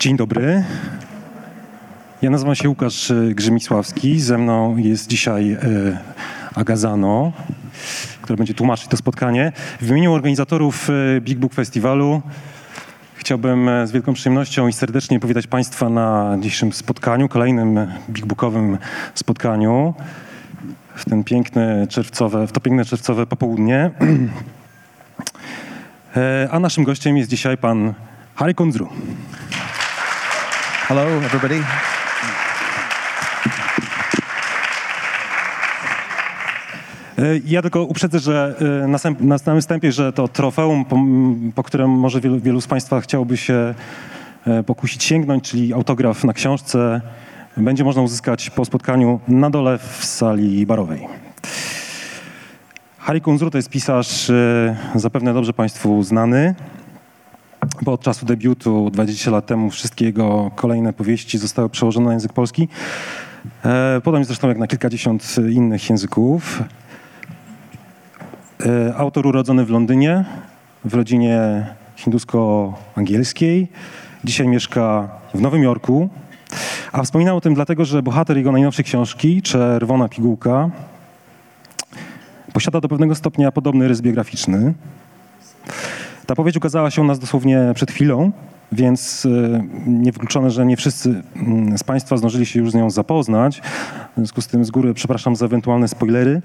Dzień dobry. Ja nazywam się Łukasz e, Grzymisławski. Ze mną jest dzisiaj e, Agazano, która będzie tłumaczyć to spotkanie. W imieniu organizatorów e, Big Book Festiwalu chciałbym z wielką przyjemnością i serdecznie powitać Państwa na dzisiejszym spotkaniu, kolejnym Big Bookowym spotkaniu w ten piękne czerwcowe, w to piękne czerwcowe popołudnie. A naszym gościem jest dzisiaj pan Harry Kunzru. Hello, everybody. E, Ja tylko uprzedzę, że e, na, sam- na samym wstępie, że to trofeum, po, po którym może wielu, wielu z Państwa chciałoby się e, pokusić sięgnąć, czyli autograf na książce, będzie można uzyskać po spotkaniu na dole w sali barowej. Harry Kunzru to jest pisarz zapewne dobrze Państwu znany, bo od czasu debiutu 20 lat temu wszystkie jego kolejne powieści zostały przełożone na język polski. E, Podobnie zresztą jak na kilkadziesiąt innych języków. E, Autor urodzony w Londynie, w rodzinie hindusko-angielskiej. Dzisiaj mieszka w Nowym Jorku. A wspominał o tym dlatego, że bohater jego najnowszej książki, Czerwona pigułka, posiada do pewnego stopnia podobny rys biograficzny. Ta powieść ukazała się u nas dosłownie przed chwilą, więc e, niewykluczone, że nie wszyscy mm, z Państwa zdążyli się już z nią zapoznać. W związku z tym z góry przepraszam za ewentualne spoilery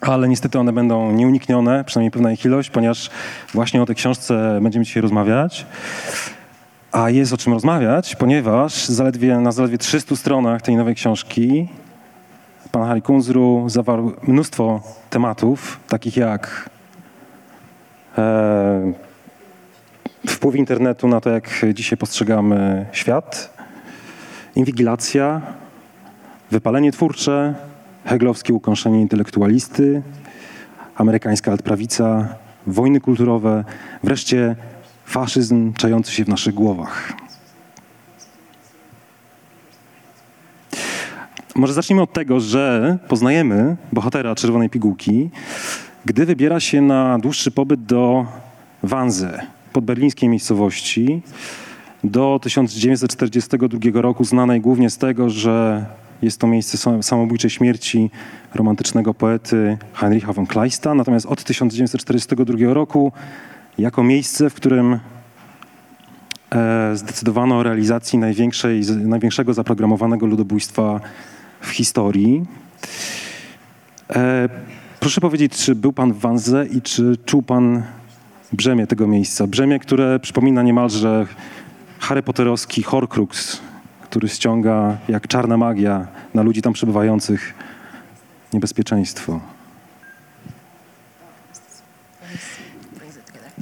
ale niestety one będą nieuniknione, przynajmniej pewna ich ilość, ponieważ właśnie o tej książce będziemy dzisiaj rozmawiać. A jest o czym rozmawiać, ponieważ zaledwie, na zaledwie 300 stronach tej nowej książki pan Harry Kunzru zawarł mnóstwo tematów, takich jak wpływ internetu na to, jak dzisiaj postrzegamy świat, inwigilacja, wypalenie twórcze, heglowskie ukąszenie intelektualisty, amerykańska altprawica, wojny kulturowe, wreszcie faszyzm czający się w naszych głowach. Może zacznijmy od tego, że poznajemy bohatera Czerwonej Pigułki, gdy wybiera się na dłuższy pobyt do Wanze, podberlińskiej miejscowości, do 1942 roku, znanej głównie z tego, że jest to miejsce sam- samobójczej śmierci romantycznego poety Heinricha von Kleista. Natomiast od 1942 roku jako miejsce, w którym e, zdecydowano o realizacji największego zaprogramowanego ludobójstwa w historii. Proszę powiedzieć, czy był pan w Wanze i czy czuł pan brzemię tego miejsca? Brzemię, które przypomina niemalże Harry Potterowski Horcrux, który ściąga jak czarna magia na ludzi tam przebywających niebezpieczeństwo.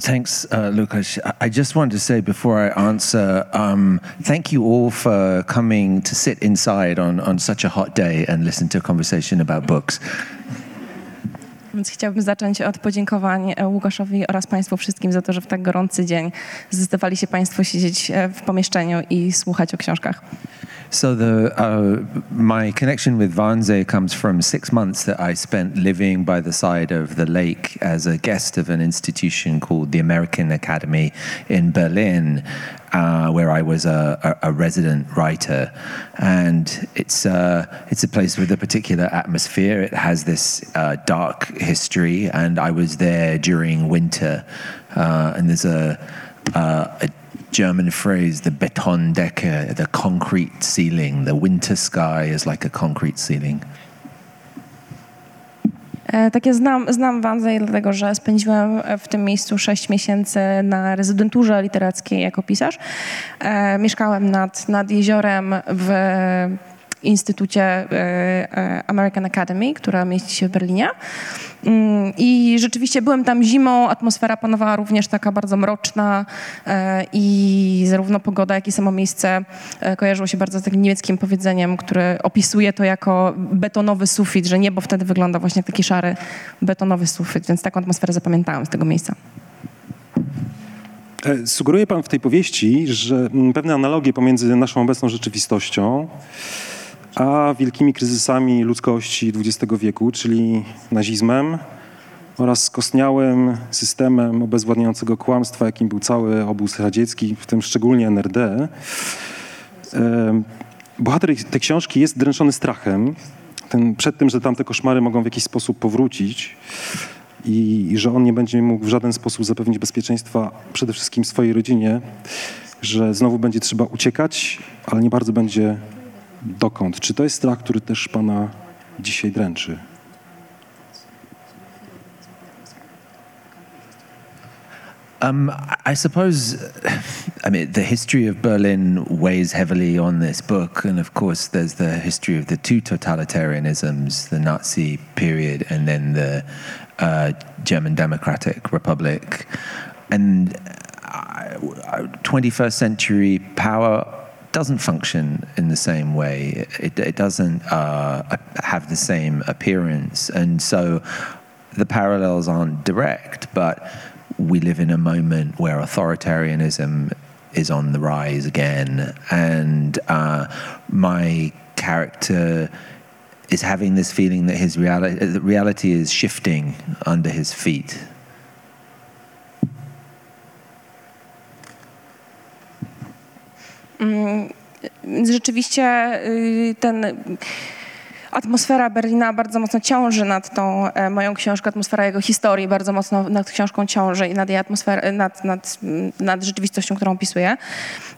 Thanks, uh, Lucas. I just wanted to say before I answer, um, thank you all for coming to sit inside on, on such a hot day and listen to a conversation about books. Więc chciałabym zacząć od podziękowań e, Łukaszowi oraz Państwu wszystkim za to, że w tak gorący dzień zdecydowali się Państwo siedzieć e, w pomieszczeniu i słuchać o książkach. So the uh, my connection with Wannsee comes from six months that I spent living by the side of the lake as a guest of an institution called the American Academy in Berlin, uh, where I was a, a, a resident writer, and it's uh, it's a place with a particular atmosphere. It has this uh, dark history, and I was there during winter, uh, and there's a, uh, a German phrase, the Betondecke, the concrete ceiling. The winter sky is like a concrete ceiling. E, Tak, ja znam, znam Wannsee, dlatego że spędziłem w tym miejscu 6 miesięcy na rezydenturze literackiej jako pisarz. E, mieszkałem nad, nad jeziorem w Instytucie e, e, American Academy, która mieści się w Berlinie. Mm, I rzeczywiście byłem tam zimą, atmosfera panowała również taka bardzo mroczna e, i zarówno pogoda, jak i samo miejsce kojarzyło się bardzo z takim niemieckim powiedzeniem, które opisuje to jako betonowy sufit, że niebo wtedy wygląda właśnie jak taki szary betonowy sufit, więc taką atmosferę zapamiętałem z tego miejsca. Sugeruje pan w tej powieści, że mm, pewne analogie pomiędzy naszą obecną rzeczywistością a wielkimi kryzysami ludzkości XX wieku, czyli nazizmem oraz skostniałym systemem obezwładniającego kłamstwa, jakim był cały obóz radziecki, w tym szczególnie NRD. Bohater tej książki jest dręczony strachem ten, przed tym, że tamte koszmary mogą w jakiś sposób powrócić i, i że on nie będzie mógł w żaden sposób zapewnić bezpieczeństwa przede wszystkim swojej rodzinie, że znowu będzie trzeba uciekać, ale nie bardzo będzie dokąd. Czy to jest strach, który też Pana dzisiaj dręczy? Um, I suppose, I mean, the history of Berlin weighs heavily on this book, and of course, there's the history of the two totalitarianisms the Nazi period and then the uh, German Democratic Republic. And uh, 21st century power doesn't function in the same way. It, it doesn't uh, have the same appearance. And so the parallels aren't direct, but we live in a moment where authoritarianism is on the rise again. And uh, my character is having this feeling that his reality, that reality is shifting under his feet. Rzeczywiście y, ten atmosfera Berlina bardzo mocno ciąży nad tą e, moją książką, atmosfera jego historii bardzo mocno nad książką ciąży i nad jej atmosferą, nad, nad, nad rzeczywistością, którą opisuję.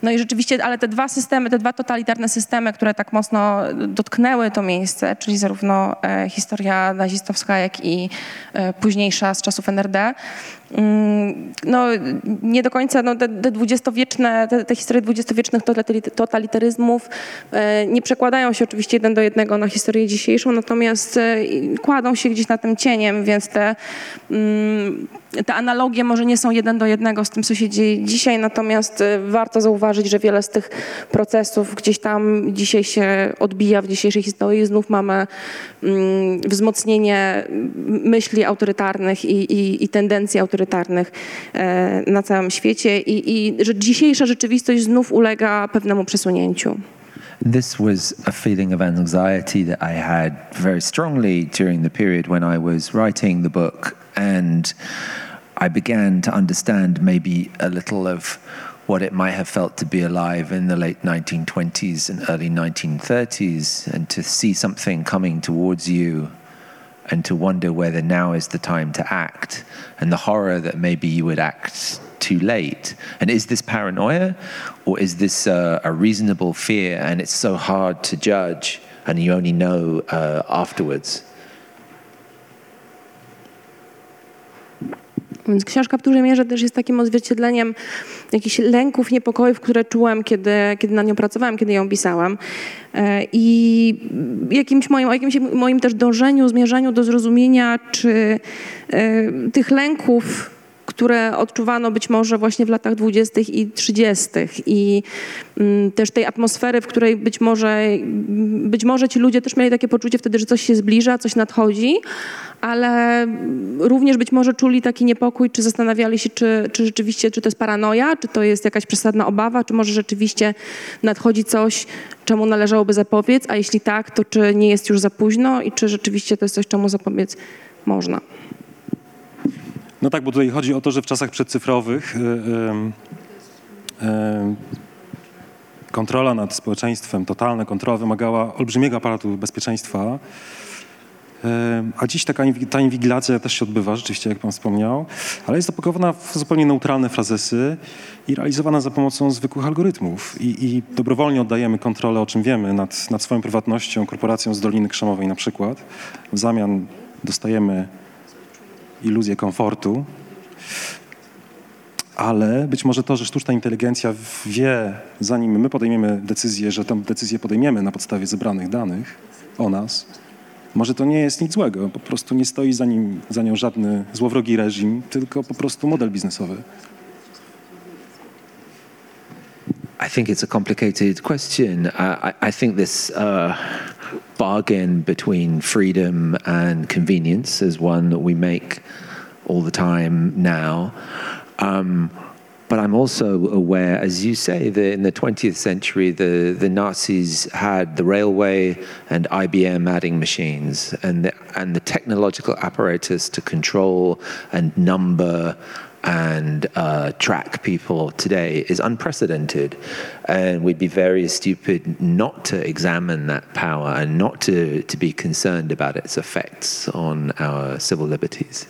No i rzeczywiście, ale te dwa systemy, te dwa totalitarne systemy, które tak mocno dotknęły to miejsce, czyli zarówno e, historia nazistowska, jak i e, późniejsza z czasów NRD, mm, no, nie do końca no, te, te dwudziestowieczne, te, te historie dwudziestowiecznych totalitaryzmów e, nie przekładają się oczywiście jeden do jednego na historię dzisiejszą, natomiast e, kładą się gdzieś na tym cieniem, więc te, mm, te analogie może nie są jeden do jednego z tym, co się dzieje dzisiaj, natomiast e, warto zauważyć, że wiele z tych procesów gdzieś tam dzisiaj się odbija w dzisiejszej historii. Znów mamy mm, wzmocnienie myśli autorytarnych i, i, i tendencji autorytarnych e, na całym świecie i, i że dzisiejsza rzeczywistość znów ulega pewnemu przesunięciu. This was a feeling of anxiety that I had very strongly during the period when I was writing the book, and I began to understand maybe a little of what it might have felt to be alive in the late 1920s and early 1930s, and to see something coming towards you and to wonder whether now is the time to act and the horror that maybe you would act too late. And is this paranoia or is this uh, a reasonable fear and it's so hard to judge and you only know uh, afterwards? Więc książka w dużej mierze też jest takim odzwierciedleniem jakichś lęków, niepokojów, które czułem, kiedy, kiedy na nią pracowałam, kiedy ją pisałam. E, I jakimś moim, jakimś moim też dążeniu, zmierzeniu do zrozumienia, czy e, tych lęków, które odczuwano być może właśnie w latach 20. i 30. i mm, też tej atmosfery, w której być może, być może ci ludzie też mieli takie poczucie wtedy, że coś się zbliża, coś nadchodzi, ale również być może czuli taki niepokój, czy zastanawiali się, czy, czy rzeczywiście, czy to jest paranoja, czy to jest jakaś przesadna obawa, czy może rzeczywiście nadchodzi coś, czemu należałoby zapobiec, a jeśli tak, to czy nie jest już za późno i czy rzeczywiście to jest coś, czemu zapobiec można. No tak, bo tutaj chodzi o to, że w czasach przedcyfrowych yy, yy, kontrola nad społeczeństwem, totalna kontrola wymagała olbrzymiego aparatu bezpieczeństwa. A dziś taka ta inwigilacja też się odbywa, rzeczywiście, jak pan wspomniał, ale jest opakowana w zupełnie neutralne frazesy i realizowana za pomocą zwykłych algorytmów. I, i dobrowolnie oddajemy kontrolę, o czym wiemy, nad, nad swoją prywatnością korporacją z Doliny Krzemowej na przykład. W zamian dostajemy iluzję komfortu. ale być może to, że sztuczna inteligencja wie, zanim my podejmiemy decyzję, że tę decyzję podejmiemy na podstawie zebranych danych o nas, może to nie jest nic złego. Po prostu nie stoi za, nim, za nią żadny złowrogi reżim, tylko po prostu model biznesowy. I think it's a complicated question. I, I think this uh, bargain between freedom and convenience is one that we make all the time now. Um, but I'm also aware, as you say, that in the 20th century, the, the Nazis had the railway and IBM adding machines, and the, and the technological apparatus to control and number and uh, track people today is unprecedented. And we'd be very stupid not to examine that power and not to, to be concerned about its effects on our civil liberties.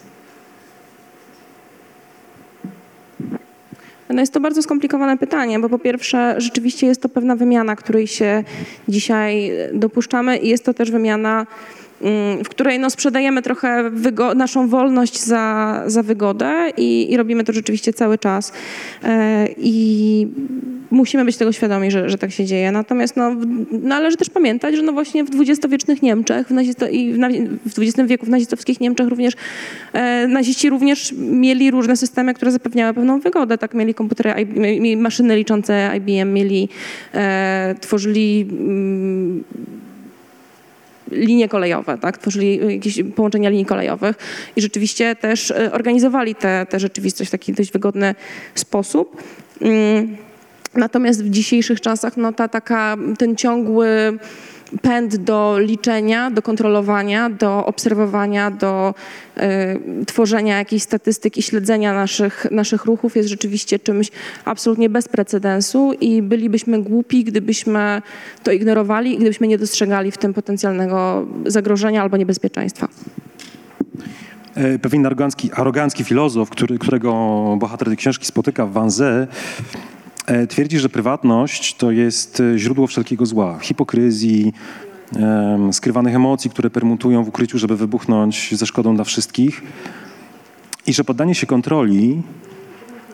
No jest to bardzo skomplikowane pytanie, bo po pierwsze rzeczywiście jest to pewna wymiana, której się dzisiaj dopuszczamy i jest to też wymiana w której no, sprzedajemy trochę naszą wolność za, za wygodę i, i, robimy to rzeczywiście cały czas. E, I musimy być tego świadomi, że, że tak się dzieje. Natomiast no, należy też pamiętać, że no właśnie w dwudziestowiecznych Niemczech w nazisto, i w, w XX wieku w nazistowskich Niemczech również e, naziści również mieli różne systemy, które zapewniały pewną wygodę. Tak, mieli komputery, maszyny liczące IBM, mieli, e, tworzyli mm, linie kolejowe, tak? tworzyli jakieś połączenia linii kolejowych i rzeczywiście też e, organizowali tę rzeczywistość w taki dość wygodny sposób. Mm, natomiast w dzisiejszych czasach no, ta taka, ten ciągły pęd do liczenia, do kontrolowania, do obserwowania, do y, tworzenia jakichś statystyk i śledzenia naszych, naszych ruchów jest rzeczywiście czymś absolutnie bez precedensu i bylibyśmy głupi, gdybyśmy to ignorowali i gdybyśmy nie dostrzegali w tym potencjalnego zagrożenia albo niebezpieczeństwa. E, pewien arogancki, arogancki filozof, który, którego bohater tej książki spotyka w Wanze, twierdzi, że prywatność to jest e, źródło wszelkiego zła, hipokryzji, skrywanych emocji, które permutują w ukryciu, żeby wybuchnąć ze szkodą dla wszystkich. I że poddanie się kontroli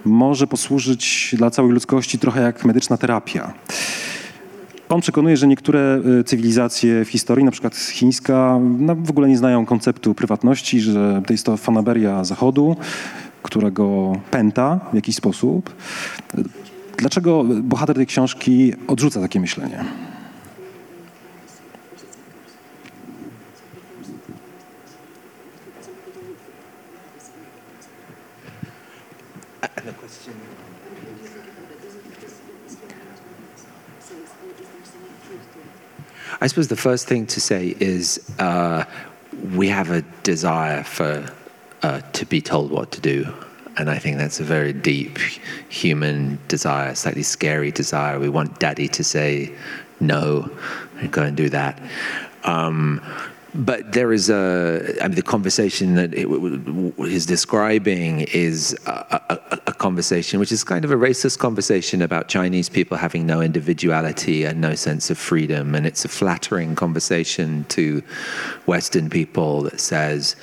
może posłużyć dla całej ludzkości trochę jak medyczna terapia. On przekonuje, że niektóre e, cywilizacje w historii, na przykład chińska, no, w ogóle nie znają konceptu prywatności, że to jest to fanaberia Zachodu, którego pęta w jakiś sposób. Dlaczego bohater tej książki odrzuca takie myślenie? I suppose the first thing to say is uh, we have a desire for uh, to be told what to do. And I think that's a very deep human desire, slightly scary desire. We want daddy to say no and go and do that. Um, but there is a, I mean, the conversation that he's describing is a, a, a, conversation which is kind of a racist conversation about Chinese people having no individuality and no sense of freedom. And it's a flattering conversation to Western people that says,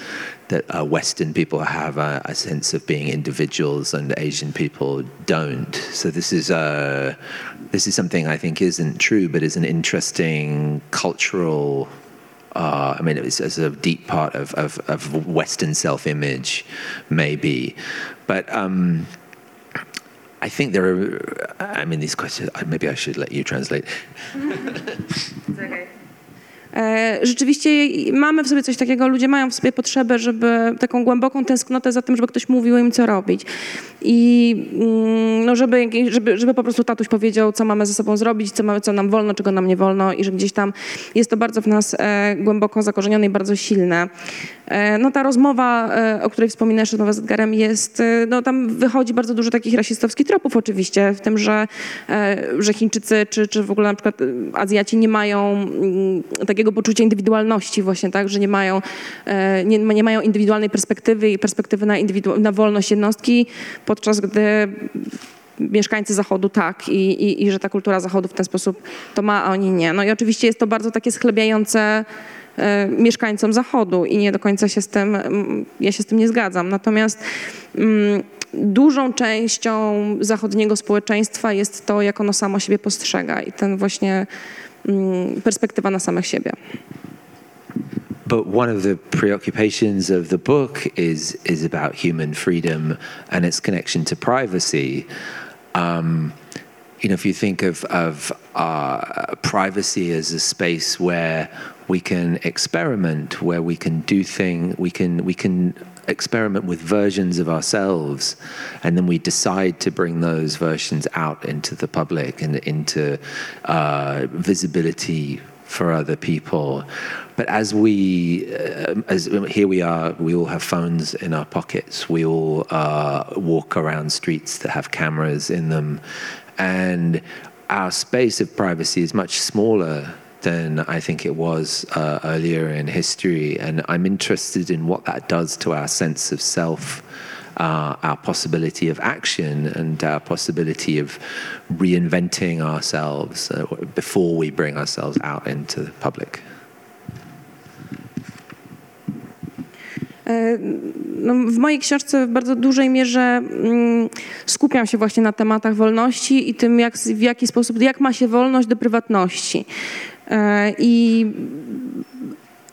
that uh, Western people have a, a, sense of being individuals and Asian people don't. So this is uh, this is something I think isn't true, but is an interesting cultural. Uh, I mean, it's, it's, a deep part of, of, of Western self-image, maybe, but. Um, I think there are. I mean, these questions. Maybe I should let you translate. okay. E, rzeczywiście mamy w sobie coś takiego, ludzie mają w sobie potrzebę, żeby taką głęboką tęsknotę za tym, żeby ktoś mówił im, co robić. I mm, no, żeby, żeby, żeby po prostu tatuś powiedział, co mamy ze sobą zrobić, co, mamy, co nam wolno, czego nam nie wolno i że gdzieś tam jest to bardzo w nas e, głęboko zakorzenione i bardzo silne. E, no ta rozmowa, o której wspominasz z Edgarem jest, no tam wychodzi bardzo dużo takich rasistowskich tropów oczywiście, w tym, że, że Chińczycy czy, czy w ogóle na przykład Azjaci nie mają mm, takiego takiego poczucia indywidualności właśnie, tak, że nie mają, e, nie, nie mają indywidualnej perspektywy i perspektywy na, indywidu- na wolność jednostki, podczas gdy mieszkańcy Zachodu tak I, i, i że ta kultura Zachodu w ten sposób to ma, a oni nie. No i oczywiście jest to bardzo takie schlebiające e, mieszkańcom Zachodu i nie do końca się z tym, ja się z tym nie zgadzam. Natomiast mm, dużą częścią zachodniego społeczeństwa jest to, jak ono samo siebie postrzega i ten właśnie perspektywa na samych siebie. But one of the preoccupations of the book is is about human freedom and its connection to privacy. Um, you know, if you think of of uh, privacy as a space where we can experiment, where we can do things, we can we can experiment with versions of ourselves, and then we decide to bring those versions out into the public and into uh, visibility for other people. But as we, uh, as here we are, we all have phones in our pockets. We all uh, walk around streets that have cameras in them, and our space of privacy is much smaller than I think it was uh, earlier in history. And I'm interested in what that does to our sense of self, uh, our possibility of action, and our possibility of reinventing ourselves uh, before we bring ourselves out into the public. No, w mojej książce w bardzo dużej mierze mm, skupiam się właśnie na tematach wolności i tym, jak, w jaki sposób, jak ma się wolność do prywatności. E, I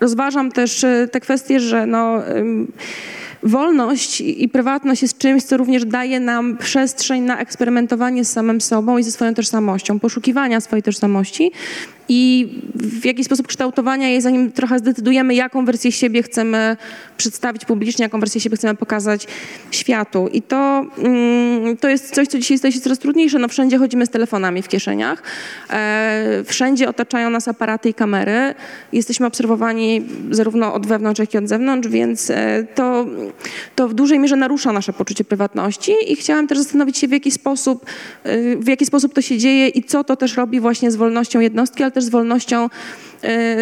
rozważam też e, te kwestie, że no, wolność i prywatność jest czymś, co również daje nam przestrzeń na eksperymentowanie z samym sobą i ze swoją tożsamością, poszukiwania swojej tożsamości i w jaki sposób kształtowania jej, zanim trochę zdecydujemy, jaką wersję siebie chcemy przedstawić publicznie, jaką wersję siebie chcemy pokazać światu. I to, mm, to jest coś, co dzisiaj staje się coraz trudniejsze. No wszędzie chodzimy z telefonami w kieszeniach, e, wszędzie otaczają nas aparaty i kamery. Jesteśmy obserwowani zarówno od wewnątrz, jak i od zewnątrz, więc e, to, to w dużej mierze narusza nasze poczucie prywatności i chciałam też zastanowić się, w jaki sposób, e, w jaki sposób to się dzieje i co to też robi właśnie z wolnością jednostki, ale też z wolnością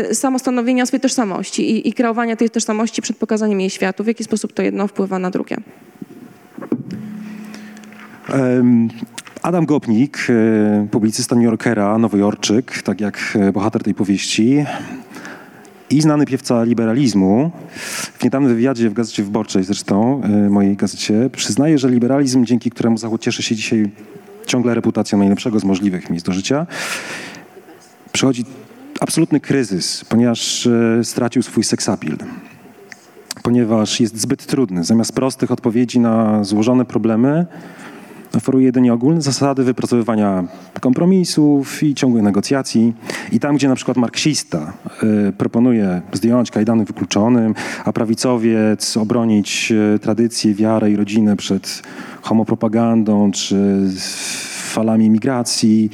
y, samostanowienia swojej tożsamości i, i kreowania tej tożsamości przed pokazaniem jej światu. W jaki sposób to jedno wpływa na drugie? Adam Gopnik, e, publicysta New Yorkera, nowojorczyk, tak jak e, bohater tej powieści, i znany piewca liberalizmu, w niedawnym wywiadzie w Gazecie Wyborczej zresztą, mojej gazecie, przyznaje, że liberalizm, dzięki któremu Zachód cieszy się dzisiaj ciągle reputacją najlepszego z możliwych miejsc do życia, przychodzi absolutny kryzys, ponieważ e, stracił swój seksapil. Ponieważ jest zbyt trudny. Zamiast prostych odpowiedzi na złożone problemy, oferuje jedynie ogólne zasady wypracowywania kompromisów i ciągłych negocjacji. I tam, gdzie na przykład marksista y, proponuje zdjąć kajdany wykluczonym, a prawicowiec obronić y, tradycję, wiarę i rodzinę przed homopropagandą czy falami migracji,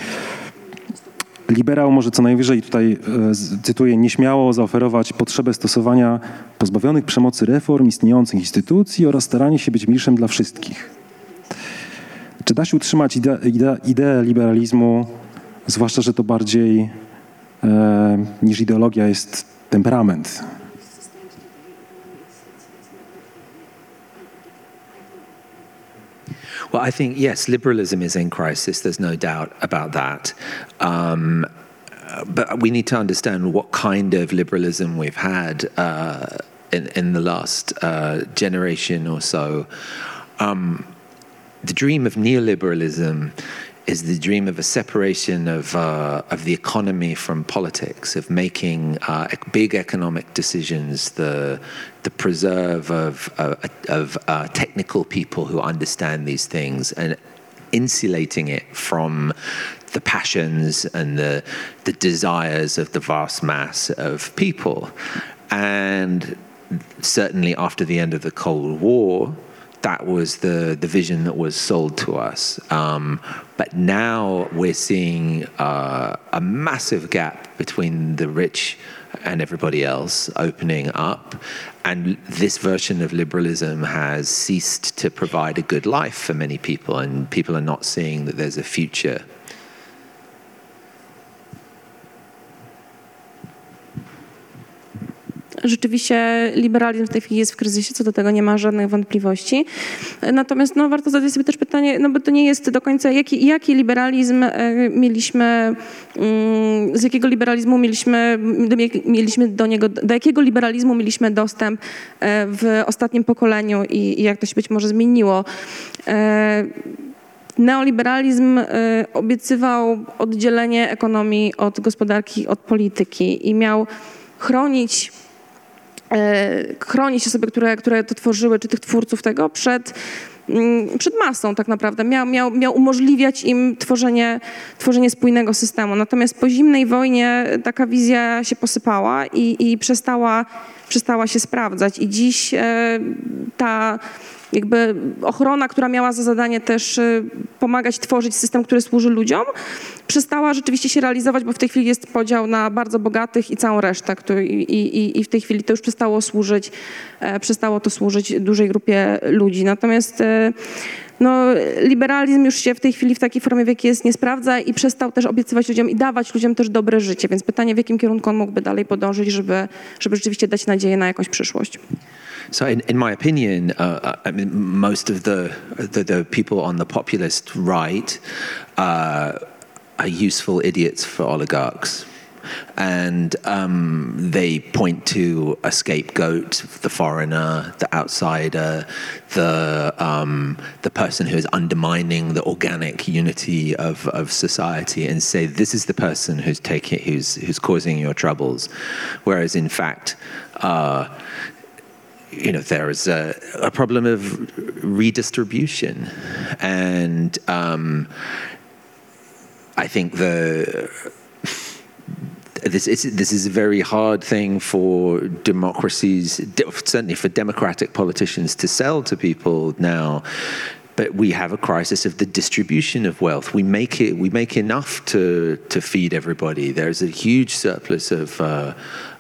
Liberał może co najwyżej, tutaj e, cytuję, nieśmiało zaoferować potrzebę stosowania pozbawionych przemocy reform istniejących instytucji oraz staranie się być milszym dla wszystkich. Czy da się utrzymać ide, ide, ideę liberalizmu, zwłaszcza, że to bardziej e, niż ideologia jest temperament? Well, I think, yes, liberalism is in crisis. There's no doubt about that. Um, but we need to understand what kind of liberalism we've had uh, in, in the last uh, generation or so. Um, the dream of neoliberalism is the dream of a separation of, uh, of the economy from politics, of making uh, big economic decisions, the, the preserve of, uh, of uh, technical people who understand these things, and insulating it from the passions and the, the desires of the vast mass of people. And certainly after the end of the Cold War, that was the, the vision that was sold to us. Um, but now we're seeing uh, a massive gap between the rich and everybody else opening up. And this version of liberalism has ceased to provide a good life for many people, and people are not seeing that there's a future Rzeczywiście liberalizm w tej chwili jest w kryzysie, co do tego nie ma żadnych wątpliwości. Natomiast no, warto zadać sobie też pytanie, no bo to nie jest do końca, jaki, jaki liberalizm e, mieliśmy, mm, z jakiego liberalizmu mieliśmy, mieliśmy do niego, do jakiego liberalizmu mieliśmy dostęp e, w ostatnim pokoleniu i, i jak to się być może zmieniło. E, neoliberalizm obiecywał oddzielenie ekonomii od gospodarki, od polityki i miał chronić chronić osoby, które, które to tworzyły, czy tych twórców tego przed, mm, przed masą tak naprawdę. Miał, miał, miał umożliwiać im tworzenie, tworzenie spójnego systemu. Natomiast po zimnej wojnie taka wizja się posypała i, i przestała, przestała się sprawdzać. I dziś e, ta jakby ochrona, która miała za zadanie też y, pomagać tworzyć system, który służy ludziom, przestała rzeczywiście się realizować, bo w tej chwili jest podział na bardzo bogatych i całą resztę. Który, i, i, I w tej chwili to już przestało służyć, e, przestało to służyć dużej grupie ludzi. Natomiast e, no, liberalizm już się w tej chwili w takiej formie, w jakiej jest, nie sprawdza i przestał też obiecywać ludziom i dawać ludziom też dobre życie. Więc pytanie, w jakim kierunku on mógłby dalej podążyć, żeby, żeby rzeczywiście dać nadzieję na jakąś przyszłość. So, in, in my opinion, uh, I mean, most of the, the, the people on the populist right uh, are useful idiots for oligarchs. And um, they point to a scapegoat, the foreigner, the outsider, the um, the person who is undermining the organic unity of, of society, and say this is the person who's taking who's who's causing your troubles. Whereas in fact. Uh, you know, there is a, a problem of redistribution. And um, I think the this is, this is a very hard thing for democracies, certainly for democratic politicians to sell to people now. But we have a crisis of the distribution of wealth. We make it. We make enough to to feed everybody. There's a huge surplus of uh,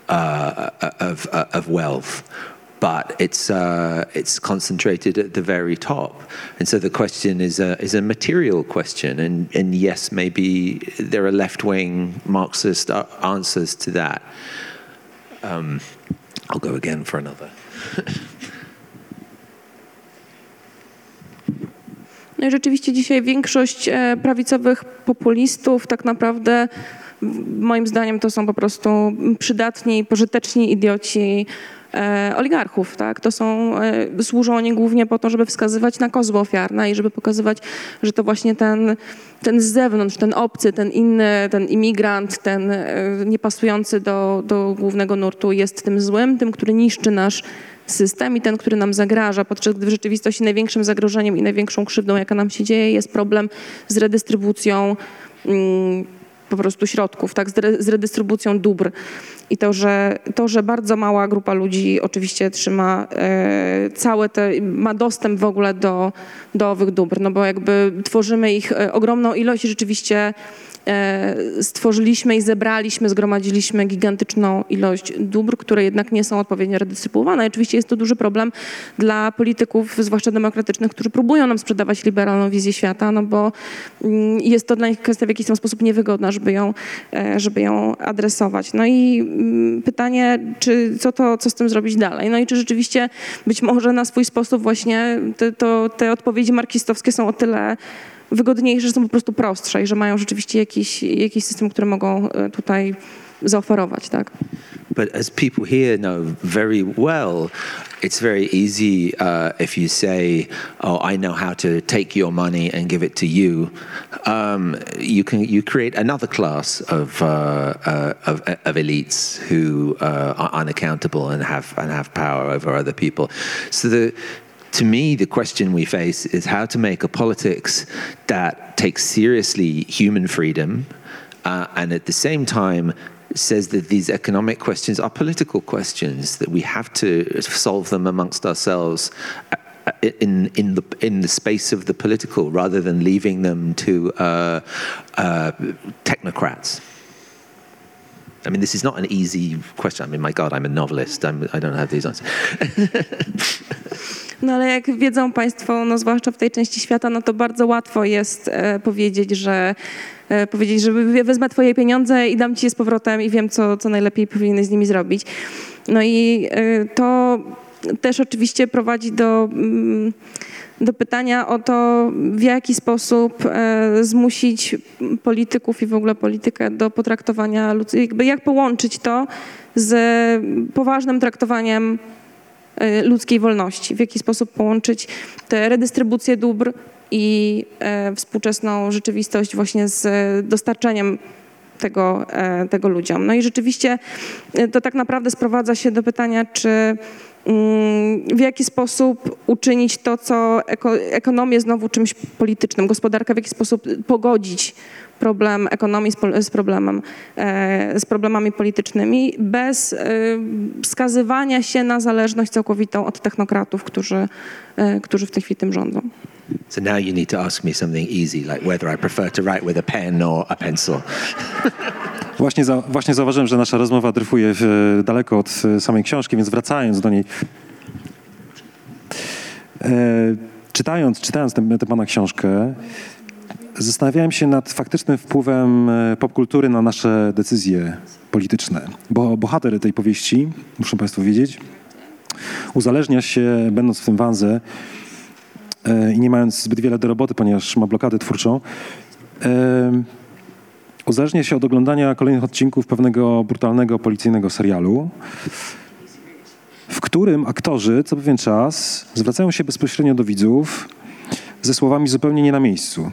uh, of, uh, of wealth but it's uh, it's concentrated at the very top. And so the question is a is a material question, and and yes, maybe there are left wing Marxist answers to that. Um, I'll go again for another. No i rzeczywiście dzisiaj większość prawicowych populistów tak naprawdę moim zdaniem to są po prostu przydatni, pożyteczni idioci, oligarchów. Tak? To są, e, służą oni głównie po to, żeby wskazywać na kozły ofiarne i żeby pokazywać, że to właśnie ten, ten z zewnątrz, ten obcy, ten inny, ten imigrant, ten e, niepasujący do, do głównego nurtu jest tym złym, tym, który niszczy nasz system i ten, który nam zagraża, podczas gdy w rzeczywistości największym zagrożeniem i największą krzywdą, jaka nam się dzieje, jest problem z redystrybucją mm, po prostu środków, tak, z, redystrybucją dóbr. I to że, to, że bardzo mała grupa ludzi oczywiście trzyma e, całe te, ma dostęp w ogóle do, do owych dóbr, no bo jakby tworzymy ich e, ogromną ilość rzeczywiście E, stworzyliśmy i zebraliśmy, zgromadziliśmy gigantyczną ilość dóbr, które jednak nie są odpowiednio redystrybuowane. I oczywiście jest to duży problem dla polityków, zwłaszcza demokratycznych, którzy próbują nam sprzedawać liberalną wizję świata, no bo mm, jest to dla nich kwestia w jakiś tam sposób niewygodna, żeby ją, e, żeby ją adresować. No i mm, pytanie, czy co, to, co z tym zrobić dalej? No i czy rzeczywiście być może na swój sposób właśnie te, to, te odpowiedzi marksistowskie są o tyle wygodniejsze, że są po prostu prostsze i że mają rzeczywiście jakiś, jakiś system, który mogą e, tutaj zaoferować, tak? But as people here know very well, it's very easy uh, if you say, "Oh, I know how to take your money and give it to you." Um, you can you create another class of uh, uh, of, of, elites who uh, are unaccountable and have and have power over other people. So the to me, the question we face is how to make a politics that takes seriously human freedom uh, and at the same time says that these economic questions are political questions, that we have to solve them amongst ourselves uh, uh, in in the in the space of the political rather than leaving them to uh, uh, technocrats. I mean, this is not an easy question. I mean, my God, I'm a novelist. I'm, I don't have these answers. No ale jak wiedzą Państwo, no zwłaszcza w tej części świata, no to bardzo łatwo jest e, powiedzieć, że e, powiedzieć, że wezmę Twoje pieniądze i dam Ci je z powrotem i wiem, co, co najlepiej powinieneś z nimi zrobić. No i y, to też oczywiście prowadzi do, mm, do pytania o to, w jaki sposób e, zmusić polityków i w ogóle politykę do potraktowania ludzi, jakby jak połączyć to z poważnym traktowaniem e, ludzkiej wolności, w jaki sposób połączyć tę redystrybucję dóbr i e, współczesną rzeczywistość właśnie z dostarczeniem tego, e, tego ludziom. No i rzeczywiście e, to tak naprawdę sprowadza się do pytania, czy mm, w jaki sposób uczynić to, co eko, ekonomię znowu czymś politycznym, gospodarkę, w jaki sposób pogodzić problem ekonomii z, z, problemem, e, z problemami politycznymi, bez wskazywania się na zależność całkowitą od technokratów, którzy, którzy w tej chwili tym rządzą. So now you need to ask me something easy, like whether I prefer to write with a pen or a pencil. Właśnie, za, właśnie zauważyłem, że nasza rozmowa dryfuje w, daleko od e, samej książki, więc wracając do niej. E, czytając czytając tę, tę pana książkę, zastanawiałem się nad faktycznym wpływem e, popkultury na nasze decyzje polityczne. Bo bohater tej powieści, muszą państwo wiedzieć, uzależnia się, będąc w tym wanze, E, i nie mając zbyt wiele do roboty, ponieważ ma blokadę twórczą, e, uzależnia się od oglądania kolejnych odcinków pewnego brutalnego policyjnego serialu, w którym aktorzy co pewien czas zwracają się bezpośrednio do widzów ze słowami zupełnie nie na miejscu.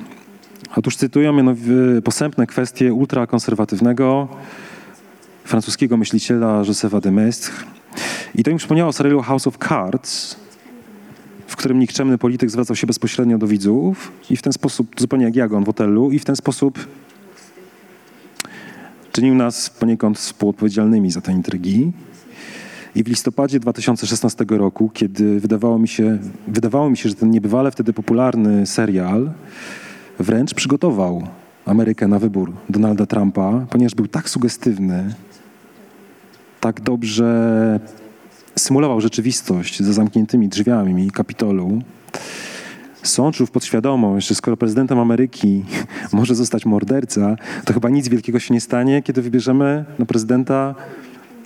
Otóż cytują mianowicie posępne kwestie ultrakonserwatywnego francuskiego myśliciela Josepha de Maistre. I to mi przypomniało serialu House of Cards, którym nikczemny polityk zwracał się bezpośrednio do widzów i w ten sposób, zupełnie jak Jagon w hotelu, i w ten sposób czynił nas poniekąd współodpowiedzialnymi za te intrygi. I w listopadzie 2016 roku, kiedy wydawało mi się, wydawało mi się, że ten niebywale wtedy popularny serial wręcz przygotował Amerykę na wybór Donalda Trumpa, ponieważ był tak sugestywny, tak dobrze symulował rzeczywistość za zamkniętymi drzwiami Kapitolu, sączył w podświadomość, że skoro prezydentem Ameryki może zostać morderca, to chyba nic wielkiego się nie stanie, kiedy wybierzemy na prezydenta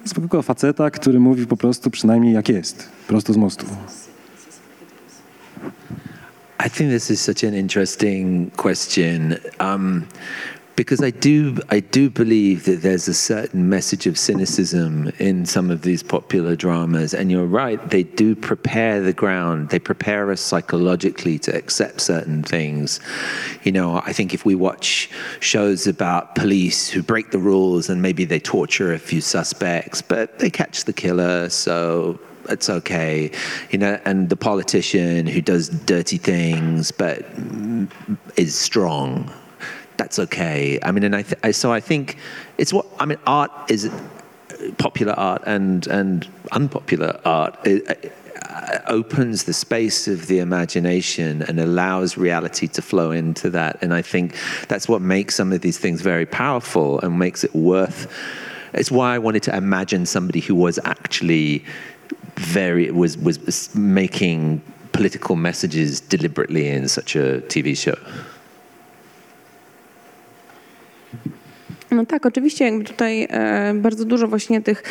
zwykłego faceta, który mówi po prostu przynajmniej jak jest, prosto z mostu. I think this is such an interesting question. Um, because I do I do believe that there's a certain message of cynicism in some of these popular dramas. And you're right they do prepare the ground. They prepare us psychologically to accept certain things. You know I think if we watch shows about police who break the rules and maybe they torture a few suspects but they catch the killer so it's okay, you know, and the politician who does dirty things but is strong that's okay. I mean, and I, th- I, so I think it's what I mean. Art is popular art and and unpopular art. It, uh, opens the space of the imagination and allows reality to flow into that. And I think that's what makes some of these things very powerful and makes it worth. It's why I wanted to imagine somebody who was actually very was was making political messages deliberately in such a TV show. No tak, oczywiście jakby tutaj e, bardzo dużo właśnie tych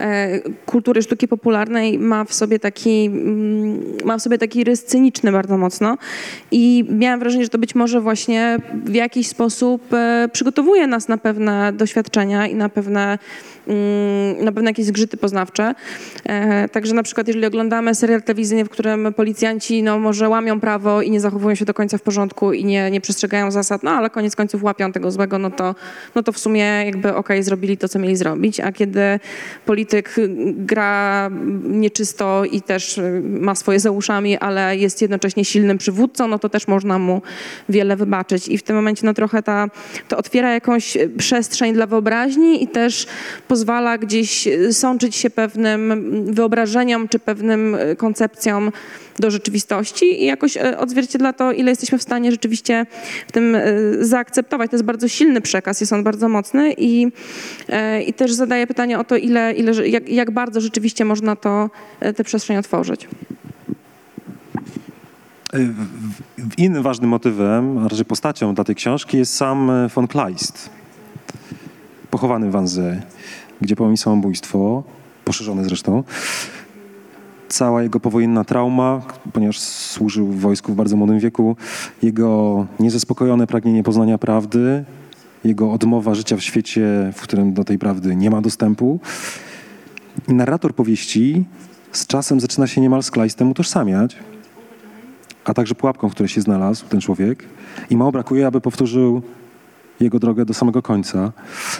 e, kultury sztuki popularnej ma w sobie taki, mm, ma w sobie taki rys cyniczny bardzo mocno. I miałam wrażenie, że to być może właśnie w jakiś sposób e, przygotowuje nas na pewne doświadczenia i na pewne na pewno jakieś zgrzyty poznawcze. E, także na przykład jeżeli oglądamy serial telewizyjny, w którym policjanci no, może łamią prawo i nie zachowują się do końca w porządku i nie, nie przestrzegają zasad, no ale koniec końców łapią tego złego, no to, no to w sumie jakby okej, okay, zrobili to, co mieli zrobić. A kiedy polityk gra nieczysto i też ma swoje za uszami, ale jest jednocześnie silnym przywódcą, no to też można mu wiele wybaczyć. I w tym momencie no trochę ta, to otwiera jakąś przestrzeń dla wyobraźni i też pozwala gdzieś e, sączyć się pewnym wyobrażeniom czy pewnym e, koncepcjom do rzeczywistości i jakoś e, odzwierciedla to, ile jesteśmy w stanie rzeczywiście w tym zaakceptować. To jest bardzo silny przekaz, jest on bardzo mocny i, i też zadaje pytanie o to, ile, ile, jak, jak bardzo rzeczywiście można to, tę przestrzeń otworzyć. Innym ważnym motywem, a raczej postacią dla tej książki jest sam von Kleist, pochowany w Wannsee gdzie popełnił samobójstwo, poszerzone zresztą. Cała jego powojenna trauma, ponieważ służył w wojsku w bardzo młodym wieku, jego niezaspokojone pragnienie poznania prawdy, jego odmowa życia w świecie, w którym do tej prawdy nie ma dostępu. I narrator powieści z czasem zaczyna się niemal z Kleistem utożsamiać, a także pułapką, w której się znalazł ten człowiek. I mało brakuje, aby powtórzył jego drogę do samego końca.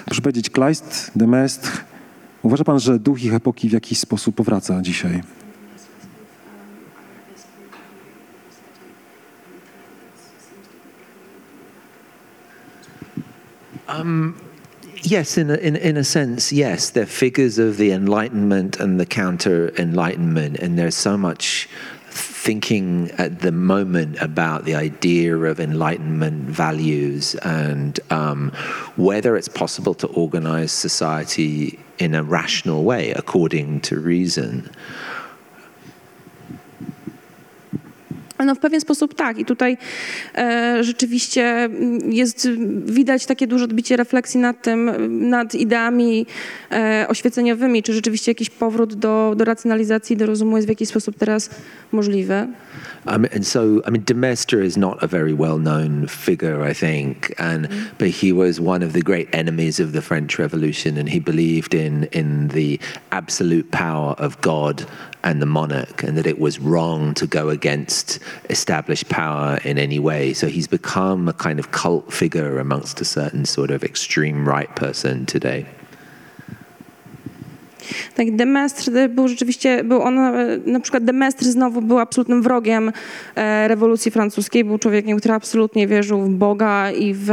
Proszę powiedzieć, Kleist, Demestre, uważa pan, że duch ich epoki w jakiś sposób powraca dzisiaj? Yes, in a, in, in a sense, yes. They're figures of the Enlightenment and the counter Enlightenment, and there's so much thinking at the moment about the idea of Enlightenment values and um, whether it's possible to organize society in a rational way according to reason. No w pewien sposób tak. I tutaj e, rzeczywiście jest, widać takie duże odbicie refleksji nad tym, nad ideami e, oświeceniowymi, czy rzeczywiście jakiś powrót do, do racjonalizacji, do rozumu jest w jakiś sposób teraz możliwy. Mean, and so, I mean, Demestre is not a very well-known figure, I think, and but he was one of the great enemies of the French Revolution, and he believed in in the absolute power of God and the monarch, and that it was wrong to go against established power in any way. So he's become a kind of cult figure amongst a certain sort of extreme right person today. Tak, Demestr był rzeczywiście, był on, e, na przykład Demestr znowu był absolutnym wrogiem e, rewolucji francuskiej, był człowiekiem, który absolutnie wierzył w Boga i w,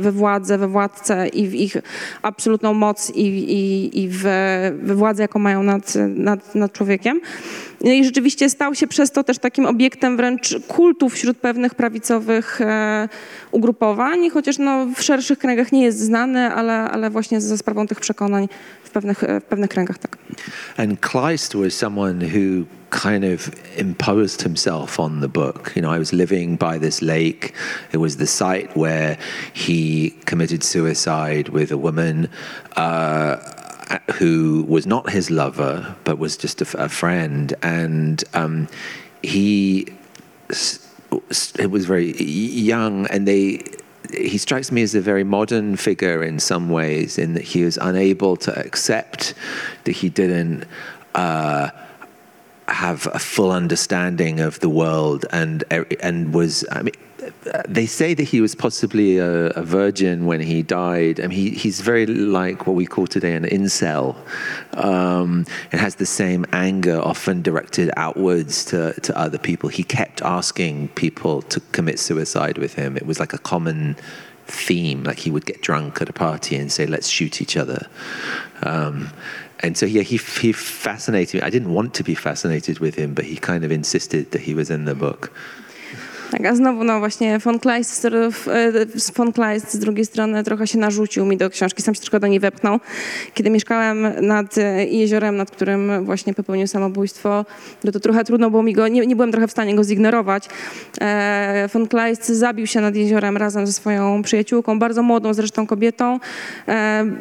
we władzę, we władcę i w ich absolutną moc i, i, i we władzę, jaką mają nad, nad, nad człowiekiem. No I rzeczywiście stał się przez to też takim obiektem wręcz kultu wśród pewnych prawicowych e, ugrupowań, chociaż no, w szerszych kręgach nie jest znany, ale, ale właśnie ze sprawą tych przekonań pewnych, w pewnych kręgach tak. And Kleist was someone who kind of imposed himself on the book. You know, I was living by this lake. It was the site where he committed suicide with a woman. Uh, who was not his lover, but was just a, a friend, and um, he it was very young, and they. He strikes me as a very modern figure in some ways, in that he was unable to accept that he didn't. Uh, have a full understanding of the world and and was I mean they say that he was possibly a, a, virgin when he died. I mean, he, he's very like what we call today an incel. Um, it has the same anger, often directed outwards to, to other people. He kept asking people to commit suicide with him. It was like a common theme. Like he would get drunk at a party and say, "Let's shoot each other." Um, and so yeah, he he fascinated me. I didn't want to be fascinated with him, but he kind of insisted that he was in the book. Tak, a znowu no właśnie von Kleist, e, von Kleist z drugiej strony trochę się narzucił mi do książki, sam się troszkę do niej wepchnął. Kiedy mieszkałem nad e, jeziorem, nad którym właśnie popełnił samobójstwo, no to trochę trudno było mi go, nie, nie byłem trochę w stanie go zignorować. E, von Kleist zabił się nad jeziorem razem ze swoją przyjaciółką, bardzo młodą zresztą kobietą.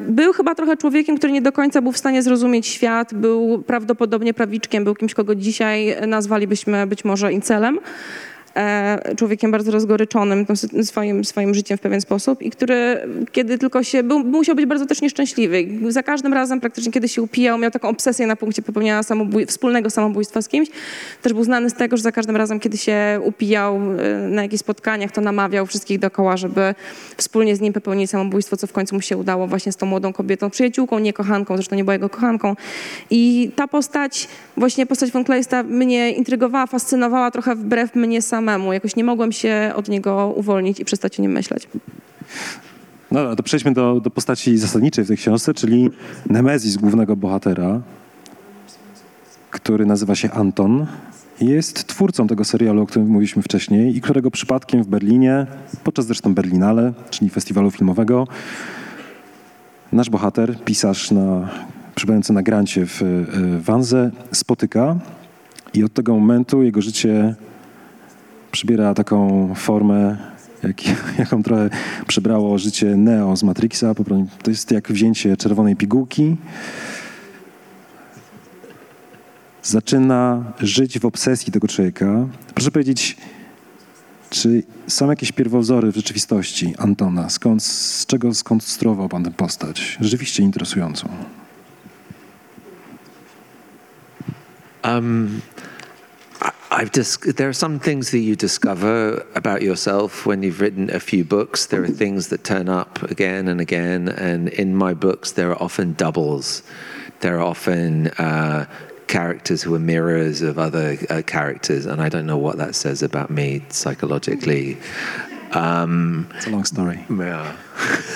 Był chyba trochę człowiekiem, który nie do końca był w stanie zrozumieć świat, był prawdopodobnie prawiczkiem, był kimś, kogo dzisiaj nazwalibyśmy być może incelem. E, człowiekiem bardzo rozgoryczonym swoim, swoim życiem w pewien sposób i który, kiedy tylko się, był, musiał być bardzo też nieszczęśliwy. Za każdym razem praktycznie, kiedy się upijał, miał taką obsesję na punkcie popełnienia samobój wspólnego samobójstwa z kimś. Też był znany z tego, że za każdym razem, kiedy się upijał e, na jakichś spotkaniach, to namawiał wszystkich dookoła, żeby wspólnie z nim popełnić samobójstwo, co w końcu mu się udało właśnie z tą młodą kobietą, przyjaciółką, nie kochanką, zresztą nie była jego kochanką. I ta postać, właśnie postać von Kleista mnie intrygowała, fascynowała trochę wbrew mnie samemu samemu. Jakoś nie mogłem się od niego uwolnić i przestać o nim myśleć. No to przejdźmy do, do postaci zasadniczej w tej książce, czyli Nemezis głównego bohatera, który nazywa się Anton. Jest twórcą tego serialu, o którym mówiliśmy wcześniej i którego przypadkiem w Berlinie, podczas zresztą Berlinale, czyli festiwalu filmowego, nasz bohater, pisarz na, przybywający na grancie w Wanze, spotyka i od tego momentu jego życie przybiera taką formę, jak, jaką trochę przybrało życie Neo z Matrixa. To jest jak wzięcie czerwonej pigułki zaczyna żyć w obsesji tego człowieka. Proszę powiedzieć, czy są jakieś pierwowzory w rzeczywistości Antona? Skąd, z czego skonstruował pan tę postać? Rzeczywiście interesującą. Um, I've dis- there are some things that you discover about yourself when you've written a few books. There are things that turn up again and again, and in my books, there are often doubles. There are often uh, characters who are mirrors of other uh, characters, and I don't know what that says about me psychologically. Um, It's a long story. yeah.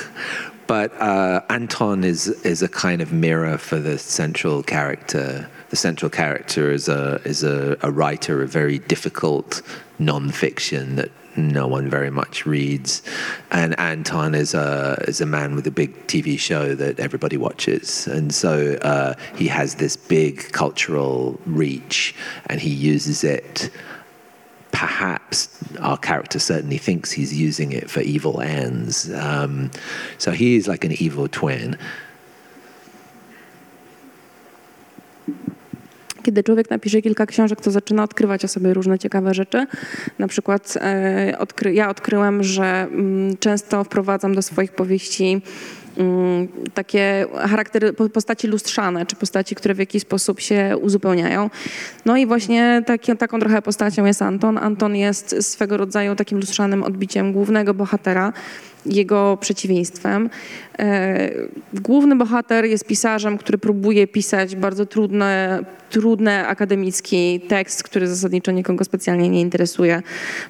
but uh, Anton is is a kind of mirror for the central character. The central character is a is a, a writer of very difficult non-fiction that no one very much reads, and Anton is a is a man with a big TV show that everybody watches, and so uh, he has this big cultural reach, and he uses it perhaps our character certainly thinks he's using it for evil ends. Um, so he is like an evil twin. Kiedy człowiek napisze kilka książek, to zaczyna odkrywać o sobie różne ciekawe rzeczy. Na przykład e, odkry ja odkryłem, że mm, często wprowadzam do swoich powieści mm, takie charaktery, po- postaci lustrzane, czy postaci, które w jakiś sposób się uzupełniają. No i właśnie taki, taką trochę postacią jest Anton. Anton jest swego rodzaju takim lustrzanym odbiciem głównego bohatera, jego przeciwieństwem. E, Główny bohater jest pisarzem, który próbuje pisać bardzo trudne, trudny akademicki tekst, który zasadniczo nikogo specjalnie nie interesuje,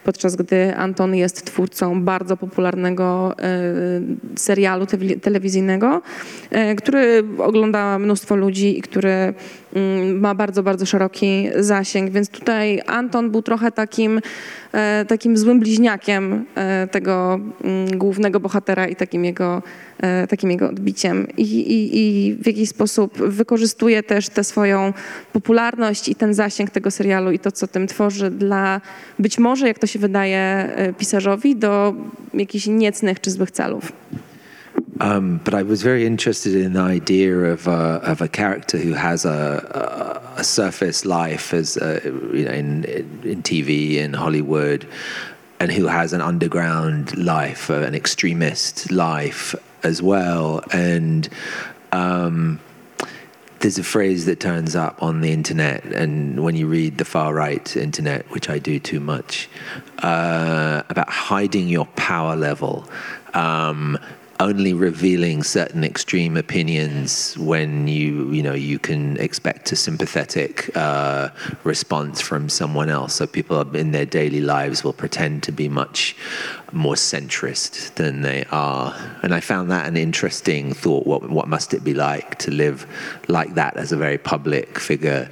podczas gdy Anton jest twórcą bardzo popularnego e, serialu telewizyjnego, e, który ogląda mnóstwo ludzi i który ma bardzo, bardzo szeroki zasięg, więc tutaj Anton był trochę takim, e, takim złym bliźniakiem e, tego mm, głównego bohatera i takim jego, e, takim jego odbiciem. I, i, I w jakiś sposób wykorzystuje też tę swoją popularność i ten zasięg tego serialu i to, co tym tworzy dla być może, jak to się wydaje pisarzowi, do jakichś niecnych czy złych celów. Um, but I was very interested in the idea of, uh, of a character who has a, a, surface life as uh, you know in, in TV in Hollywood, and who has an underground life, uh, an extremist life as well, and. Um, there's a phrase that turns up on the internet, and when you read the far right internet, which I do too much, uh, about hiding your power level. Um, only revealing certain extreme opinions when you you know you can expect a sympathetic uh, response from someone else. So people in their daily lives will pretend to be much more centrist than they are, and I found that an interesting thought. What what must it be like to live like that as a very public figure?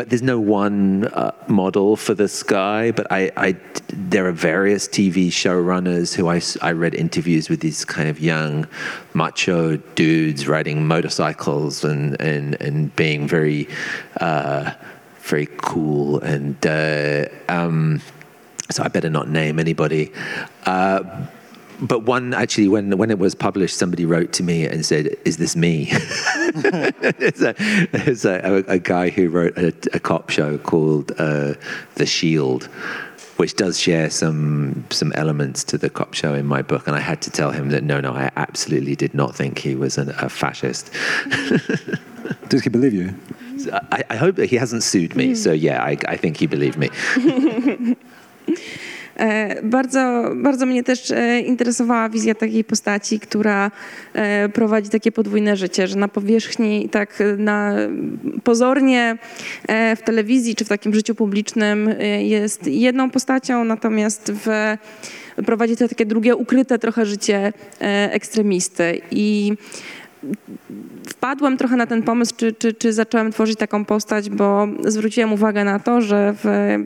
But there's no one uh, model for this guy. But I, I, there are various TV showrunners who I read interviews with these kind of young macho dudes riding motorcycles and and and being very, uh, very cool and. Uh, um, so I better not name anybody. But one actually, when when it was published, somebody wrote to me and said, "Is this me?" it's a, it's a, a, a guy who wrote a, a cop show called uh, The Shield, which does share some some elements to the cop show in my book, and I had to tell him that no, no, I absolutely did not think he was an, a fascist. Does he believe you? I, I hope that he hasn't sued me. So yeah, I, I think he believed me. E, Bardzo, bardzo mnie też e, interesowała wizja takiej postaci, która e, prowadzi takie podwójne życie, że na powierzchni, tak na pozornie w telewizji czy w takim życiu publicznym jest jedną postacią, natomiast w, prowadzi to takie drugie, ukryte trochę życie ekstremisty. I wpadłem trochę na ten pomysł, czy, czy, czy zacząłem tworzyć taką postać, bo zwróciłem uwagę na to, że w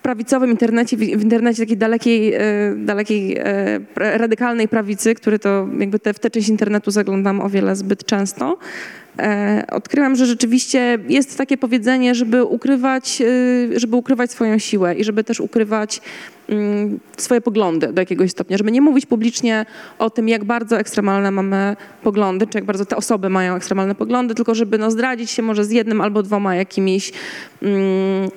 w prawicowym internecie, w internecie takiej dalekiej, e, dalekiej e, radykalnej prawicy, który to jakby te, w tę część internetu zaglądam o wiele zbyt często, e, odkryłam, że rzeczywiście jest takie powiedzenie, żeby ukrywać, żeby ukrywać swoją siłę i żeby też ukrywać mm, swoje poglądy do jakiegoś stopnia, żeby nie mówić publicznie o tym, jak bardzo ekstremalne mamy poglądy, czy jak bardzo te osoby mają ekstremalne poglądy, tylko żeby no, zdradzić się może z jednym albo dwoma jakimiś mm,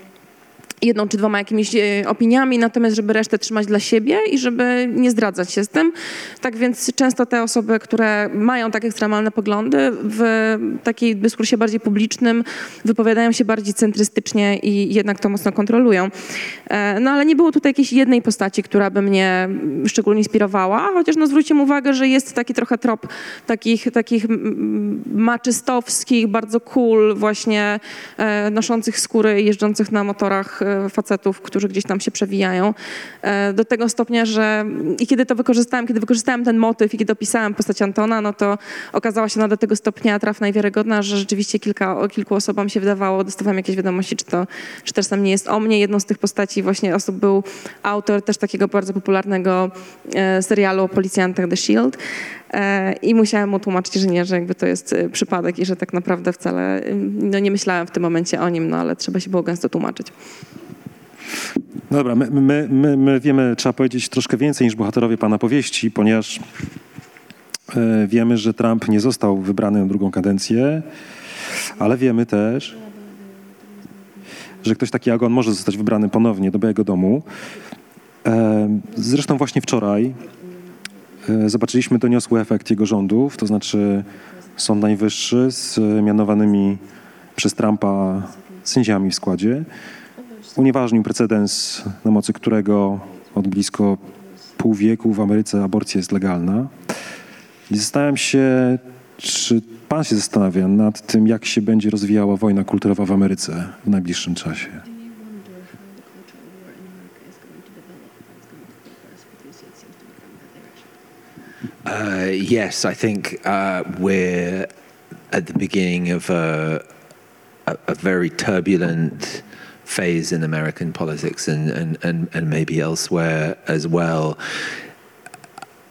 jedną czy dwoma jakimiś e, opiniami, natomiast żeby resztę trzymać dla siebie i żeby nie zdradzać się z tym. Tak więc często te osoby, które mają tak ekstremalne poglądy w takiej dyskursie bardziej publicznym wypowiadają się bardziej centrystycznie i jednak to mocno kontrolują. E, no ale nie było tutaj jakiejś jednej postaci, która by mnie szczególnie inspirowała, chociaż no zwróćcie uwagę, że jest taki trochę trop takich, takich maczystowskich, bardzo cool właśnie e, noszących skóry, jeżdżących na motorach facetów, którzy gdzieś tam się przewijają. E, do tego stopnia, że i kiedy to wykorzystałem, kiedy wykorzystałem ten motyw i kiedy opisałem postać Antona, no to okazała się ona do tego stopnia trafna i wiarygodna, że rzeczywiście kilka, kilku osobom się wydawało, dostawałem jakieś wiadomości, czy to, czy też sam nie jest o mnie. Jedną z tych postaci właśnie osób był autor też takiego bardzo popularnego e, serialu o policjantach The Shield. E, I musiałem mu tłumaczyć, że nie, że jakby to jest przypadek i że tak naprawdę wcale no nie myślałem w tym momencie o nim, no ale trzeba się było gęsto tłumaczyć. Dobra, my, my, my, my wiemy, trzeba powiedzieć troszkę więcej niż bohaterowie pana powieści, ponieważ e, wiemy, że Trump nie został wybrany na drugą kadencję, ale wiemy też, że ktoś taki jak on może zostać wybrany ponownie do Białego Domu. E, zresztą właśnie wczoraj e, zobaczyliśmy doniosły efekt jego rządów, to znaczy Sąd Najwyższy z mianowanymi przez Trumpa sędziami w składzie unieważnił precedens, na mocy którego od blisko pół wieku w Ameryce aborcja jest legalna. I zastanawiam się, czy pan się zastanawia nad tym, jak się będzie rozwijała wojna kulturowa w Ameryce w najbliższym czasie? Uh, yes, I think uh, we're at the beginning of a, a, a very turbulent phase in American politics and, and, and, and maybe elsewhere as well.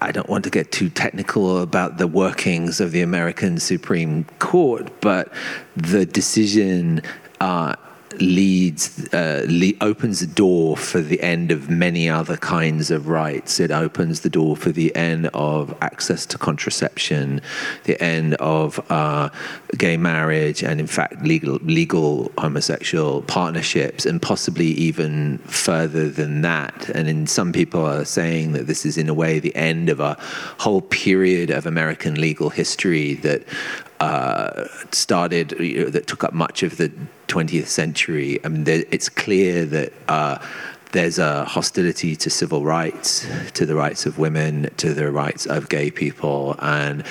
I don't want to get too technical about the workings of the American Supreme Court, but the decision uh, leads uh, le- opens the door for the end of many other kinds of rights. It opens the door for the end of access to contraception, the end of uh, gay marriage, and in fact legal legal homosexual partnerships, and possibly even further than that. And in some people are saying that this is in a way the end of a whole period of American legal history that uh, started, you know, that took up much of the 20th century. I mean, there, it's clear that uh, there's a hostility to civil rights, to the rights of women, to the rights of gay people, and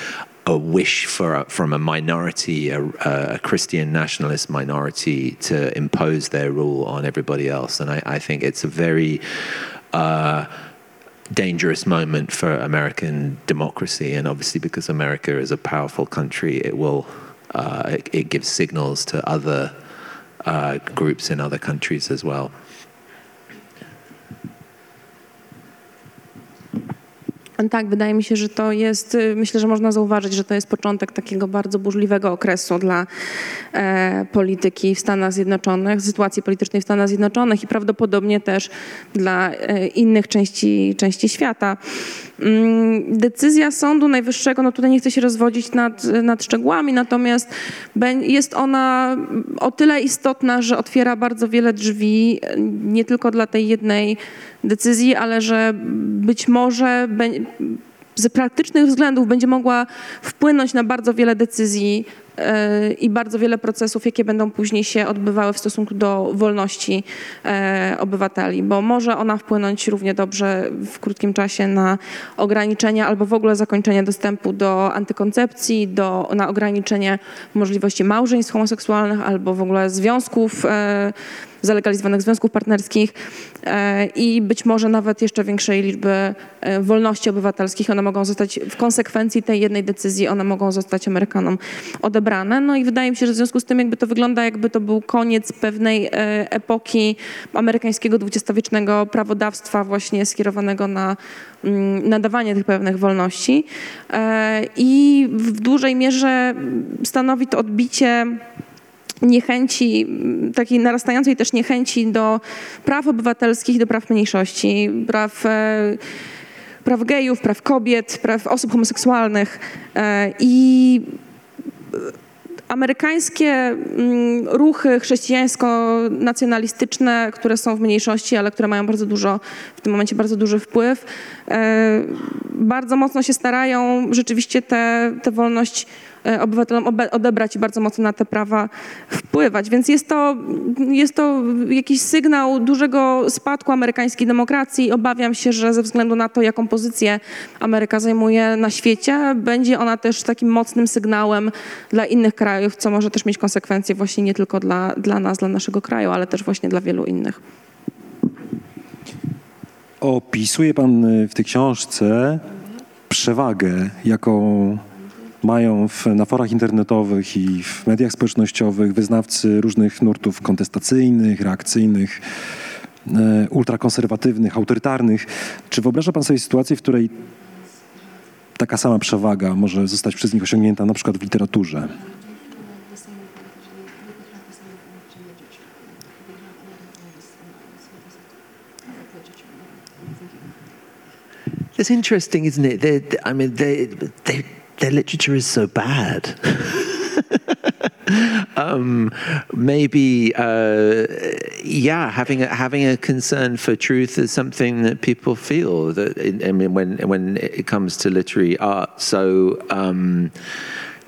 a wish for a, from a minority, a, a, Christian nationalist minority, to impose their rule on everybody else. And I, I think it's a very uh, dangerous moment for American democracy. And obviously, because America is a powerful country, it will uh, it, it, gives signals to other uh, groups in other countries as well. Tak, wydaje mi się, że to jest, y, myślę, że można zauważyć, że to jest początek takiego bardzo burzliwego okresu dla e, polityki w Stanach Zjednoczonych, sytuacji politycznej w Stanach Zjednoczonych i prawdopodobnie też dla e, innych części, części świata. Mm, decyzja Sądu Najwyższego, no tutaj nie chcę się rozwodzić nad, nad szczegółami, natomiast jest ona o tyle istotna, że otwiera bardzo wiele drzwi, nie tylko dla tej jednej decyzji, ale że być może z praktycznych względów będzie mogła wpłynąć na bardzo wiele decyzji i bardzo wiele procesów, jakie będą później się odbywały w stosunku do wolności e, obywateli, bo może ona wpłynąć równie dobrze w krótkim czasie na ograniczenie albo w ogóle zakończenie dostępu do antykoncepcji, do, na ograniczenie możliwości małżeństw homoseksualnych albo w ogóle związków e, zalegalizowanych związków partnerskich e, i być może nawet jeszcze większej liczby wolności obywatelskich. One mogą zostać w konsekwencji tej jednej decyzji, one mogą zostać Amerykanom odebrane. No i wydaje mi się, że w związku z tym jakby to wygląda, jakby to był koniec pewnej e, epoki amerykańskiego dwudziestowiecznego prawodawstwa właśnie skierowanego na mm, nadawanie tych pewnych wolności i w dużej mierze stanowi to odbicie niechęci, takiej narastającej też niechęci do praw obywatelskich, do praw mniejszości, praw, e, praw gejów, praw kobiet, praw osób homoseksualnych. E, I amerykańskie mm, ruchy chrześcijańsko-nacjonalistyczne, które są w mniejszości, ale które mają bardzo dużo, w tym momencie bardzo duży wpływ, e, bardzo mocno się starają rzeczywiście tę wolność E, obywatelom odebrać i bardzo mocno na te prawa wpływać. Więc jest to, jest to jakiś sygnał dużego spadku amerykańskiej demokracji. Obawiam się, że ze względu na to, jaką pozycję Ameryka zajmuje na świecie, będzie ona też takim mocnym sygnałem dla innych krajów, co może też mieć konsekwencje właśnie nie tylko dla, dla nas, dla naszego kraju, ale też właśnie dla wielu innych. Opisuje Pan w tej książce przewagę, jaką mają w, na forach internetowych i w mediach społecznościowych wyznawcy różnych nurtów kontestacyjnych, reakcyjnych, e, ultrakonserwatywnych, autorytarnych. Czy wyobraża pan sobie sytuację, w której taka sama przewaga może zostać przez nich osiągnięta na przykład w literaturze? It's interesting, isn't it? They're, I mean, they, they their literature is so bad. um, maybe, uh, yeah, having a, having a concern for truth is something that people feel. That I mean, when when it comes to literary art, so. Um,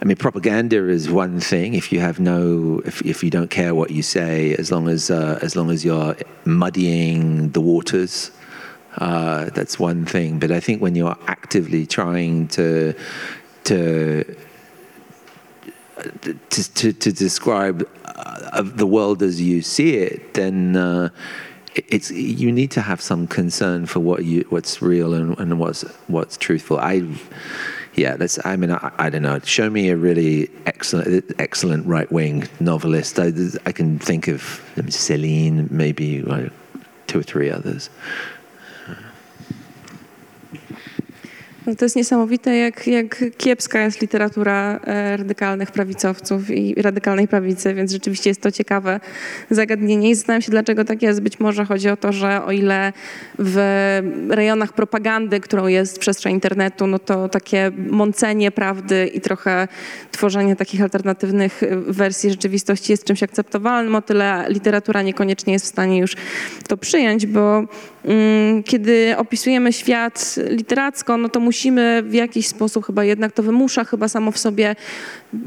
I mean, propaganda is one thing. If you have no, if, if you don't care what you say, as long as uh, as long as you're muddying the waters, uh, that's one thing. But I think when you're actively trying to to to, to, to describe uh, the world as you see it, then uh, it's you need to have some concern for what you what's real and, and what's what's truthful. I yeah, that's. I mean, I, I, don't know. Show me a really excellent, excellent right wing novelist. I, I can think of Celine, maybe like two or three others. No to jest niesamowite, jak, jak kiepska jest literatura e, radykalnych prawicowców i radykalnej prawicy, więc rzeczywiście jest to ciekawe zagadnienie i zastanawiam się, dlaczego tak jest. Być może chodzi o to, że o ile w rejonach propagandy, którą jest przestrzeń internetu, no to takie mącenie prawdy i trochę tworzenie takich alternatywnych wersji rzeczywistości jest czymś akceptowalnym, o tyle literatura niekoniecznie jest w stanie już to przyjąć, bo mm, kiedy opisujemy świat literacko, no to musimy musimy w jakiś sposób chyba jednak to wymusza chyba samo w sobie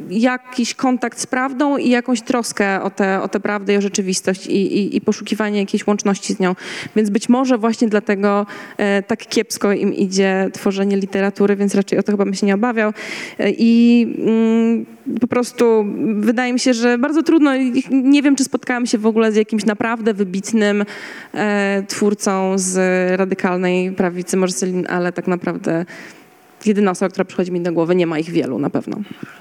jakiś kontakt z prawdą i jakąś troskę o tę o te prawdę i o rzeczywistość i, i, i, poszukiwanie jakiejś łączności z nią. Więc być może właśnie dlatego e, tak kiepsko im idzie tworzenie literatury, więc raczej o to chyba bym się nie obawiał. E, I mm, po prostu wydaje mi się, że bardzo trudno, nie wiem czy spotkałam się w ogóle z jakimś naprawdę wybitnym e, twórcą z radykalnej prawicy, może ale tak naprawdę jedyna osoba, która przychodzi mi do głowy, nie ma ich wielu na pewno.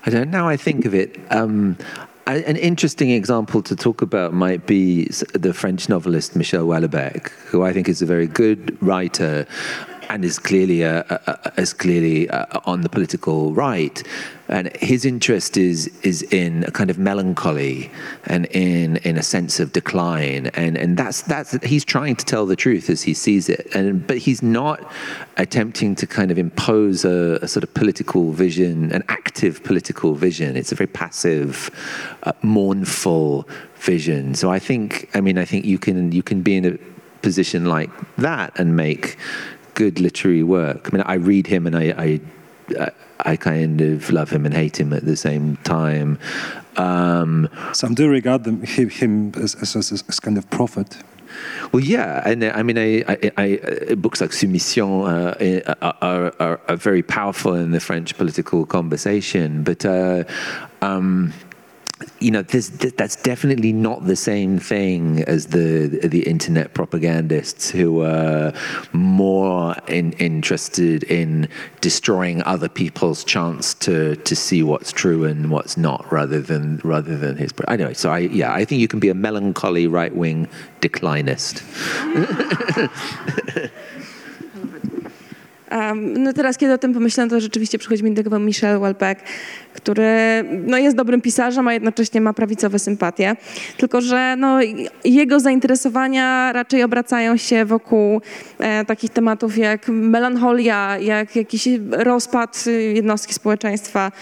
I don't know, I think of it. Um, an interesting example to talk about might be the French novelist Michel Houellebecq, who I think is a very good writer and is clearly a, a, a, is clearly uh, on the political right. And his interest is is in a kind of melancholy and in in a sense of decline. And and that's that's he's trying to tell the truth as he sees it. And but he's not attempting to kind of impose a, a sort of political vision, an active political vision. It's a very passive, uh, mournful vision. So I think I mean I think you can you can be in a position like that and make good literary work. I mean, I read him and I, I, I kind of love him and hate him at the same time. Um, Some do regard them, him as, as, as, kind of prophet. Well, yeah, and I mean, I, I, I, uh, books like Soumission uh, are, are, are, very powerful in the French political conversation, but. Uh, um, you know, this, that's definitely not the same thing as the the internet propagandists who are more in, interested in destroying other people's chance to to see what's true and what's not, rather than rather than his. Anyway, so I yeah, I think you can be a melancholy right wing declinist. Um, no teraz, kiedy o tym pomyślałem, to rzeczywiście przychodzi mi do głowy Michel Welbeck, który no, jest dobrym pisarzem, a jednocześnie ma prawicowe sympatie. Tylko, że no, jego zainteresowania raczej obracają się wokół e, takich tematów jak melancholia, jak jakiś rozpad jednostki społeczeństwa.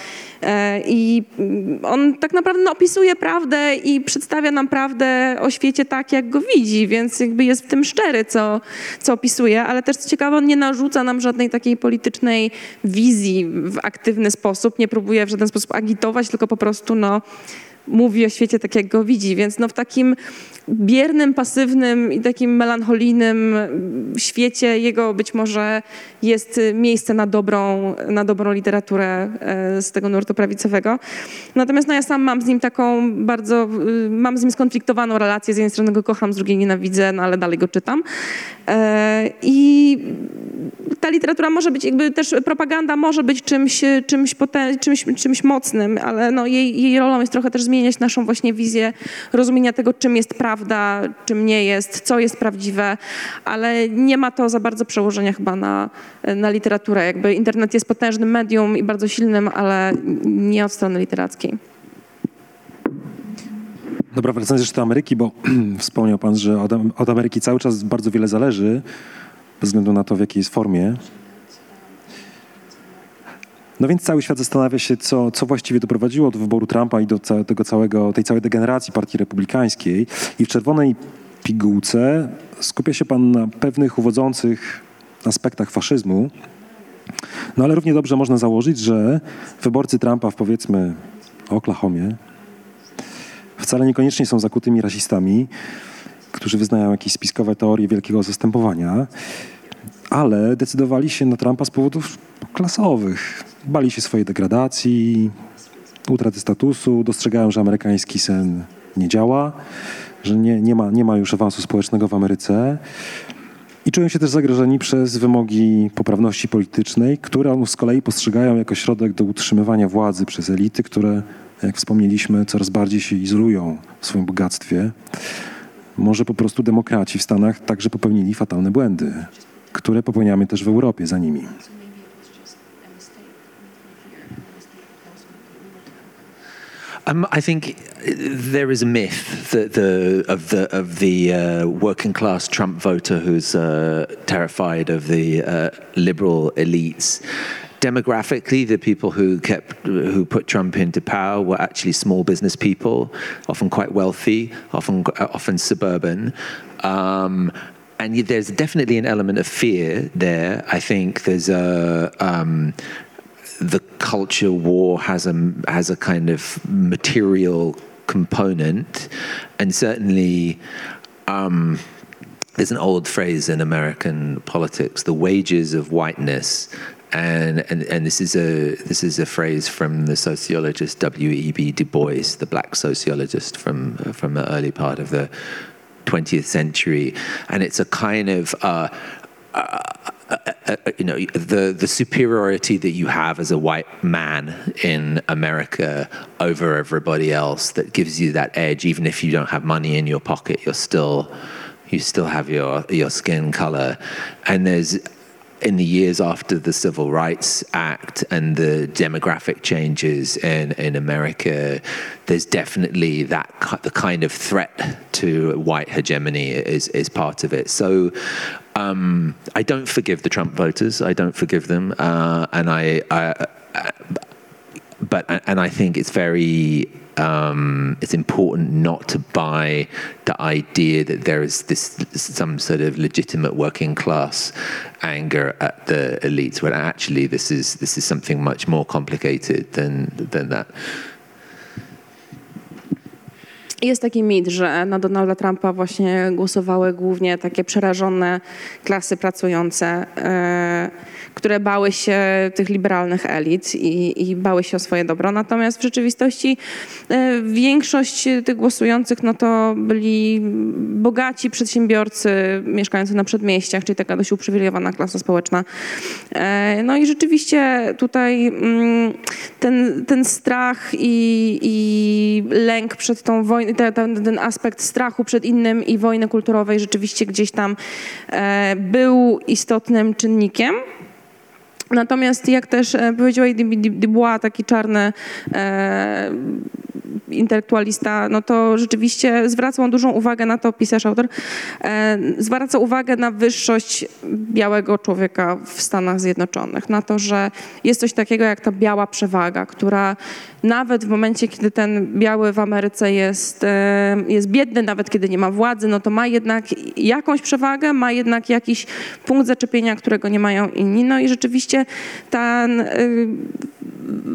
E, I on tak naprawdę no, opisuje prawdę i przedstawia nam prawdę o świecie tak, jak go widzi, więc jakby jest w tym szczery, co, co opisuje, ale też co ciekawe, on nie narzuca nam żadnej takiej politycznej wizji w aktywny sposób, nie próbuje w żaden sposób agitować, tylko po prostu no, mówi o świecie tak, jak go widzi. Więc no, w takim biernym, pasywnym i takim melancholijnym świecie jego być może jest miejsce na dobrą, na dobrą literaturę e, z tego nurtu prawicowego. Natomiast no, ja sam mam z nim taką bardzo, mam z nim skonfliktowaną relację. Z jednej strony go kocham, z drugiej nienawidzę, no ale dalej go czytam. E, I ta literatura może być, jakby też propaganda może być czymś, czymś, potę- czymś, czymś mocnym, ale no, jej, jej rolą jest trochę też zmieniać naszą właśnie wizję rozumienia tego, czym jest prawda, czym nie jest, co jest prawdziwe, ale nie ma to za bardzo przełożenia chyba na, na literaturę. Jakby internet jest potężnym medium i bardzo silnym, ale nie od strony literackiej. Dobra, wracając jeszcze do Ameryki, bo wspomniał pan, że od, od Ameryki cały czas bardzo wiele zależy, bez względu na to, w jakiej jest formie. No więc cały świat zastanawia się, co, co właściwie doprowadziło do wyboru Trumpa i do tego całego, tej całej degeneracji partii republikańskiej. I w czerwonej pigułce skupia się pan na pewnych uwodzących aspektach faszyzmu. No ale równie dobrze można założyć, że wyborcy Trumpa w powiedzmy Oklahomie wcale niekoniecznie są zakutymi rasistami, którzy wyznają jakieś spiskowe teorie wielkiego zastępowania, ale decydowali się na Trumpa z powodów klasowych. Bali się swojej degradacji, utraty statusu, dostrzegają, że amerykański sen nie działa, że nie, nie, ma, nie ma już awansu społecznego w Ameryce. I czują się też zagrożeni przez wymogi poprawności politycznej, które z kolei postrzegają jako środek do utrzymywania władzy przez elity, które, jak wspomnieliśmy, coraz bardziej się izolują w swoim bogactwie. Może po prostu demokraci w Stanach także popełnili fatalne błędy, które popełniamy też w Europie za nimi. Um, I think there is a myth that the of the of the uh, working class Trump voter who's uh, terrified of the uh, liberal elites. Demographically, the people who kept who put Trump into power were actually small business people, often quite wealthy, often often suburban. Um, and there's definitely an element of fear there. I think there's a um, the culture war has a has a kind of material component, and certainly. Um, there's an old phrase in American politics: the wages of whiteness and, and and this is a this is a phrase from the sociologist W. E. B. Du Bois, the black sociologist from from the early part of the 20th century, and it's a kind of uh, uh, uh, you know the the superiority that you have as a white man in America over everybody else that gives you that edge, even if you don't have money in your pocket, you're still you still have your your skin color, and there's in the years after the Civil Rights Act and the demographic changes in, in America, there's definitely that the kind of threat to white hegemony is, is part of it. So um, I don't forgive the Trump voters. I don't forgive them, uh, and I, I, I, but and I think it's very um, it's important not to buy the idea that there is this some sort of legitimate working class anger at the elites, when actually this is this is something much more complicated than than that. Jest taki mit, że na Donalda Trumpa właśnie głosowały głównie takie przerażone klasy pracujące, e, które bały się tych liberalnych elit i, i, bały się o swoje dobro. Natomiast w rzeczywistości e, większość tych głosujących no to byli bogaci przedsiębiorcy mieszkający na przedmieściach, czyli taka dość uprzywilejowana klasa społeczna. E, no i rzeczywiście tutaj mm, ten, ten strach i, i lęk przed tą wojną, ten, ten aspekt strachu przed innym i wojny kulturowej rzeczywiście gdzieś tam e, był istotnym czynnikiem. Natomiast jak też e, powiedział Dubois, taki czarny e, intelektualista, no to rzeczywiście zwracał dużą uwagę na to, pisarz, autor, e, zwraca uwagę na wyższość białego człowieka w Stanach Zjednoczonych, na to, że jest coś takiego jak ta biała przewaga, która nawet w momencie, kiedy ten biały w Ameryce jest, e, jest biedny, nawet kiedy nie ma władzy, no to ma jednak jakąś przewagę, ma jednak jakiś punkt zaczepienia, którego nie mają inni. No i rzeczywiście ten e,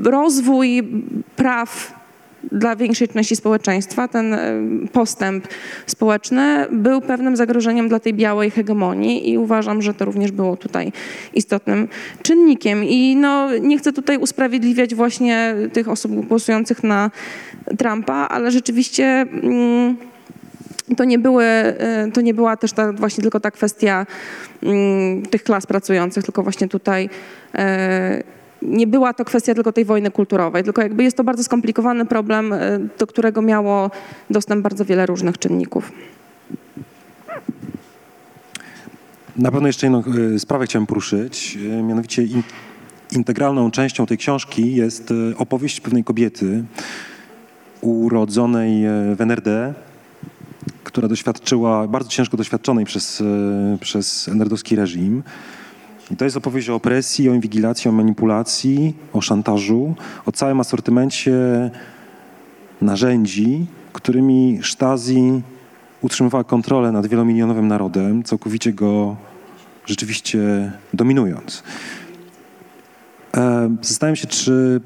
rozwój praw dla większej części społeczeństwa ten e, postęp społeczny był pewnym zagrożeniem dla tej białej hegemonii i uważam, że to również było tutaj istotnym czynnikiem. I no, nie chcę tutaj usprawiedliwiać właśnie tych osób głosujących na Trumpa, ale rzeczywiście mm, to nie, były, e, to nie była też ta, właśnie tylko ta kwestia mm, tych klas pracujących, tylko właśnie tutaj e, nie była to kwestia tylko tej wojny kulturowej, tylko jakby jest to bardzo skomplikowany problem, e, do którego miało dostęp bardzo wiele różnych czynników. Na pewno jeszcze jedną e, sprawę chciałem poruszyć, e, mianowicie in, integralną częścią tej książki jest opowieść pewnej kobiety urodzonej w NRD, która doświadczyła, bardzo ciężko doświadczonej przez, przez NRD-owski reżim. I to jest opowieść o opresji, o inwigilacji, o manipulacji, o szantażu, o całym asortymencie narzędzi, którymi Stasi utrzymywała kontrolę nad wielomilionowym narodem, całkowicie go rzeczywiście dominując. E, zastanawiam się, czy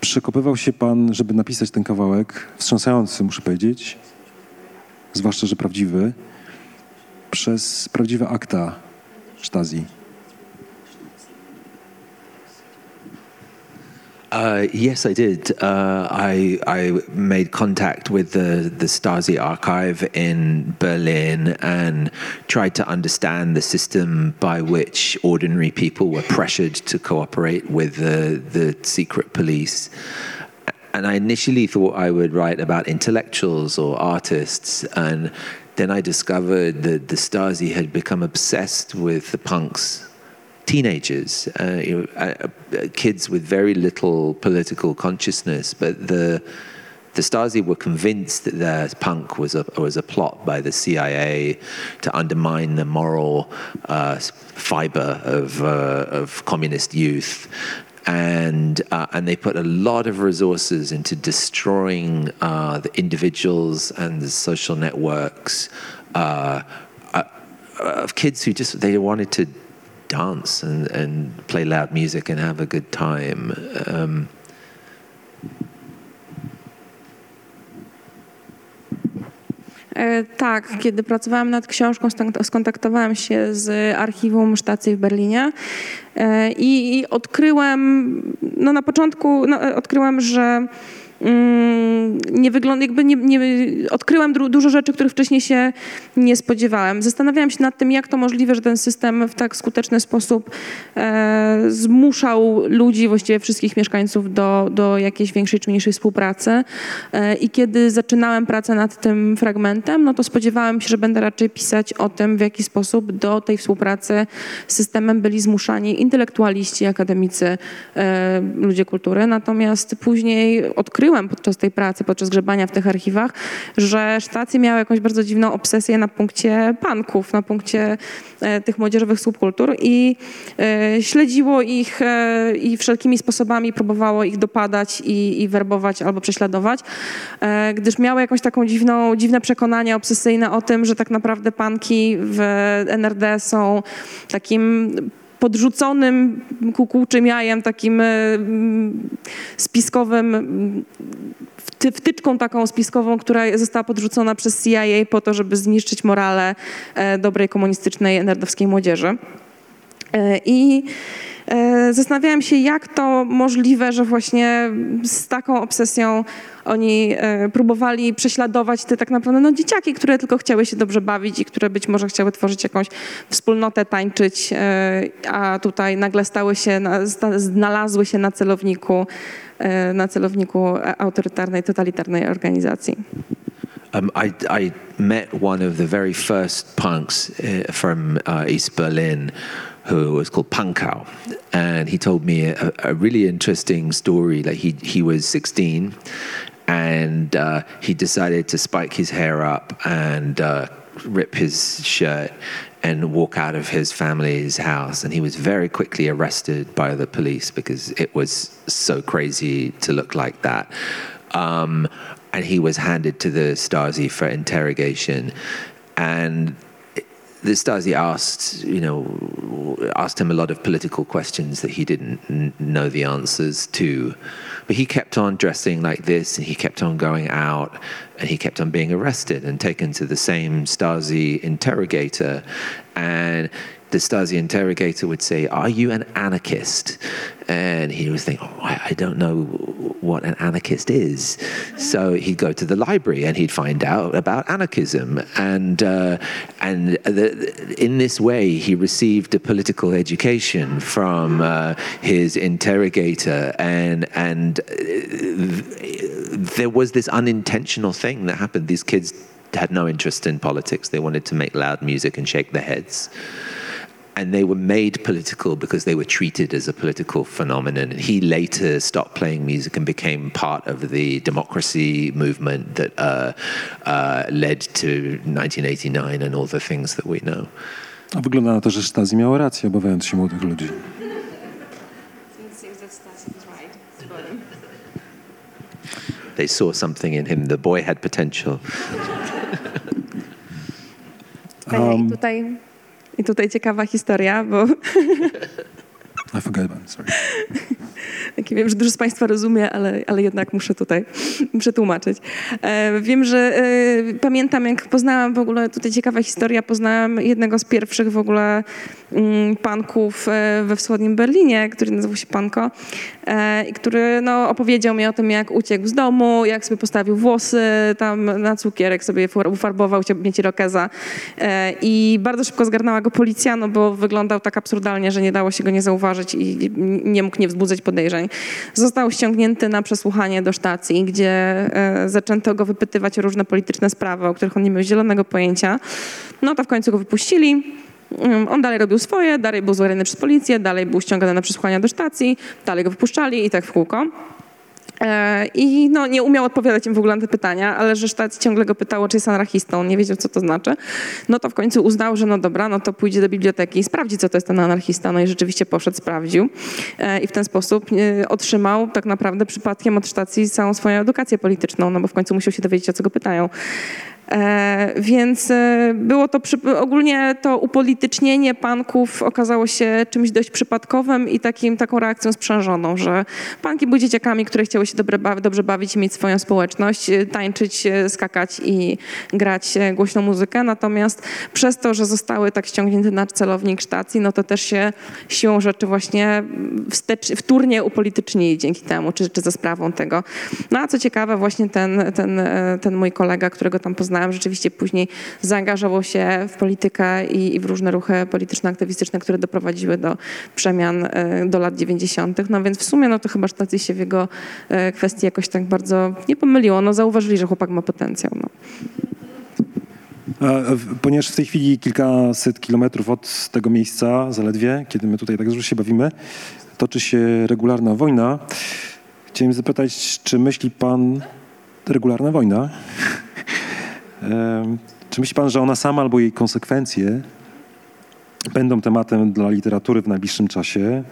przekopywał się pan, żeby napisać ten kawałek, wstrząsający, muszę powiedzieć, zwłaszcza, że prawdziwy, przez prawdziwe akta Stasi. Uh, yes, I did. Uh, I I made contact with the the Stasi archive in Berlin and tried to understand the system by which ordinary people were pressured to cooperate with the the secret police. And I initially thought I would write about intellectuals or artists, and then I discovered that the Stasi had become obsessed with the punks teenagers, uh, you know, uh, uh, kids with very little political consciousness, but the the Stasi were convinced that their punk was a was a plot by the CIA to undermine the moral uh, fiber of uh, of communist youth. And uh, and they put a lot of resources into destroying the individuals and the social networks of kids who just they wanted to dance and, and play loud music and have a good time. Um, e, Tak, kiedy pracowałam nad książką, skontaktowałam się z archiwum Sztacji w Berlinie e, i, i odkryłem, no na początku no, odkryłem, że nie wygląda, jakby nie, nie, odkryłam dużo rzeczy, których wcześniej się nie spodziewałam. Zastanawiałam się nad tym, jak to możliwe, że ten system w tak skuteczny sposób e, zmuszał ludzi, właściwie wszystkich mieszkańców do, do jakiejś większej czy mniejszej współpracy. E, I kiedy zaczynałem pracę nad tym fragmentem, no to spodziewałam się, że będę raczej pisać o tym, w jaki sposób do tej współpracy z systemem byli zmuszani intelektualiści, akademicy, e, ludzie kultury. Natomiast później odkryłam, odkryłam podczas tej pracy, podczas grzebania w tych archiwach, że stacje miały jakąś bardzo dziwną obsesję na punkcie panków, na punkcie e, tych młodzieżowych subkultur i e, śledziło ich e, i wszelkimi sposobami próbowało ich dopadać i, i werbować albo prześladować, gdyż miały jakąś taką dziwną, dziwne przekonanie obsesyjne o tym, że tak naprawdę panki w NRD są takim podrzuconym kukułczym jajem, takim e, spiskowym, wtyczką taką spiskową, która została podrzucona przez CIA po to, żeby zniszczyć morale e, dobrej komunistycznej nerdowskiej młodzieży. E, I E, zastanawiałam się, jak to możliwe, że właśnie z taką obsesją oni e, próbowali prześladować te tak naprawdę no, dzieciaki, które tylko chciały się dobrze bawić i które być może chciały tworzyć jakąś wspólnotę, tańczyć, a tutaj nagle stały się, znalazły się na celowniku, na celowniku autorytarnej, totalitarnej organizacji. Um, I, I met one of the very first punks from uh, East Berlin who was called Pankau, and he told me a, a really interesting story. Like he he was 16, and uh, he decided to spike his hair up and uh, rip his shirt and walk out of his family's house. And he was very quickly arrested by the police because it was so crazy to look like that. Um, and he was handed to the Stasi for interrogation. And Stasi asked, you know, asked him a lot of political questions that he didn't n- know the answers to. But he kept on dressing like this, and he kept on going out, and he kept on being arrested and taken to the same Stasi interrogator. And the Stasi interrogator would say, Are you an anarchist? And he was thinking, oh, I don't know what an anarchist is. So he'd go to the library and he'd find out about anarchism. And, uh, and the, in this way, he received a political education from uh, his interrogator. And, and uh, there was this unintentional thing that happened. These kids had no interest in politics, they wanted to make loud music and shake their heads and they were made political because they were treated as a political phenomenon. And he later stopped playing music and became part of the democracy movement that uh, uh, led to 1989 and all the things that we know. A wygląda na to, że Stasi miała rację, obawiając się młodych ludzi. They saw something in him. The boy had potential. Um, tutaj I tutaj ciekawa historia, bo... I forgot about sorry. Taki wiem, że dużo z Państwa rozumie, ale, ale jednak muszę tutaj przetłumaczyć. E, wiem, że e, pamiętam, jak poznałam w ogóle, tutaj ciekawa historia, poznałam jednego z pierwszych w ogóle mm, panków e, we wschodnim Berlinie, który nazywał się Panko e, i który no, opowiedział mi o tym, jak uciekł z domu, jak sobie postawił włosy tam na cukierek, sobie ufarbował, chciał mieć rokeza e, i bardzo szybko zgarnęła go policja, no bo wyglądał tak absurdalnie, że nie dało się go nie zauważyć i nie mógł nie wzbudzać podejrzeń. Został ściągnięty na przesłuchanie do stacji, gdzie e, zaczęto go wypytywać o różne polityczne sprawy, o których on nie miał zielonego pojęcia. No to w końcu go wypuścili. Mm, on dalej robił swoje, dalej był złorany przez policję, dalej był ściągany na przesłuchania do stacji, dalej go wypuszczali i tak w kółko. E, I no, nie umiał odpowiadać im w ogóle na te pytania, ale że sztat ciągle go pytało, czy jest anarchistą, nie wiedział, co to znaczy. No to w końcu uznał, że no dobra, no to pójdzie do biblioteki i sprawdzi, co to jest ten anarchista. No i rzeczywiście poszedł, sprawdził e, i w ten sposób e, otrzymał tak naprawdę przypadkiem od stacji całą swoją edukację polityczną, no bo w końcu musiał się dowiedzieć, o co go pytają. E, więc e, było to ogólnie to upolitycznienie panków okazało się czymś dość przypadkowym i takim, taką reakcją sprzężoną, że panki były dzieciakami, które chciały się dobre, dobrze bawić mieć swoją społeczność, e, tańczyć, skakać i grać głośną muzykę. Natomiast przez to, że zostały tak ściągnięte na celownik stacji, no to też się siłą rzeczy właśnie wstecz, wtórnie upolitycznili dzięki temu, czy, czy za sprawą tego. No a co ciekawe, właśnie ten, ten, ten mój kolega, którego tam poznałem, rzeczywiście później zaangażował się w politykę i, i w różne ruchy polityczno-aktywistyczne, które doprowadziły do przemian e, do lat 90. No więc w sumie no to chyba stacji się w jego e, kwestii jakoś tak bardzo nie pomyliło. No zauważyli, że chłopak ma potencjał. No. Ponieważ w tej chwili kilkaset kilometrów od tego miejsca, zaledwie, kiedy my tutaj tak już się bawimy, toczy się regularna wojna. Chciałem zapytać, czy myśli pan regularna wojna? Czy myśli pan, że ona sama albo jej konsekwencje będą tematem dla literatury w najbliższym czasie?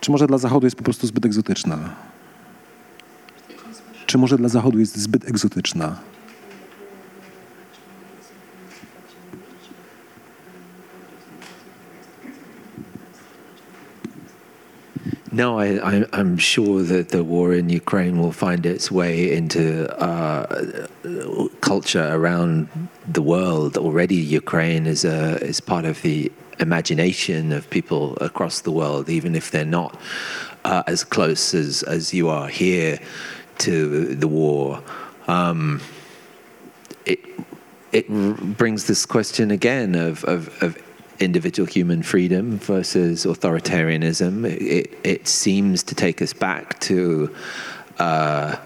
Czy może dla Zachodu jest po prostu zbyt egzotyczna? Czy może dla Zachodu jest zbyt egzotyczna? No, I, am sure that the war in Ukraine will find its way into uh, culture around the world. Already, Ukraine is a is part of the imagination of people across the world, even if they're not uh, as close as as you are here to the war. Um, it it brings this question again of, of, of individual human freedom versus authoritarianism. It, it seems to take us back to uh,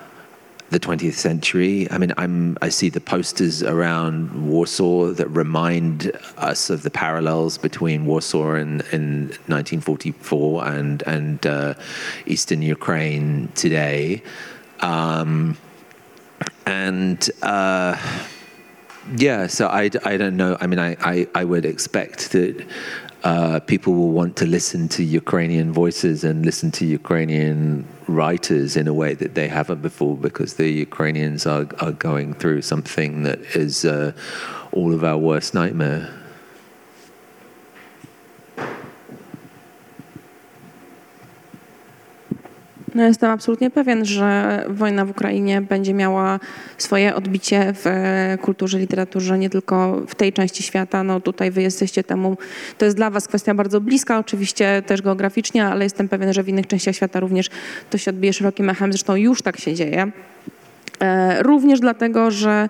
the 20th century. I mean, I'm, I see the posters around Warsaw that remind us of the parallels between Warsaw in, in 1944 and, and uh, Eastern Ukraine today. Um, and uh, yeah, so I, I don't know. I mean, I, I, I would expect that uh, people will want to listen to Ukrainian voices and listen to Ukrainian writers in a way that they haven't before because the Ukrainians are, are going through something that is uh, all of our worst nightmare. No jestem absolutnie pewien, że wojna w Ukrainie będzie miała swoje odbicie w kulturze, literaturze, nie tylko w tej części świata. No tutaj wy jesteście temu, to jest dla was kwestia bardzo bliska, oczywiście też geograficznie, ale jestem pewien, że w innych częściach świata również to się odbije szerokim echem. Zresztą już tak się dzieje. E, również dlatego, że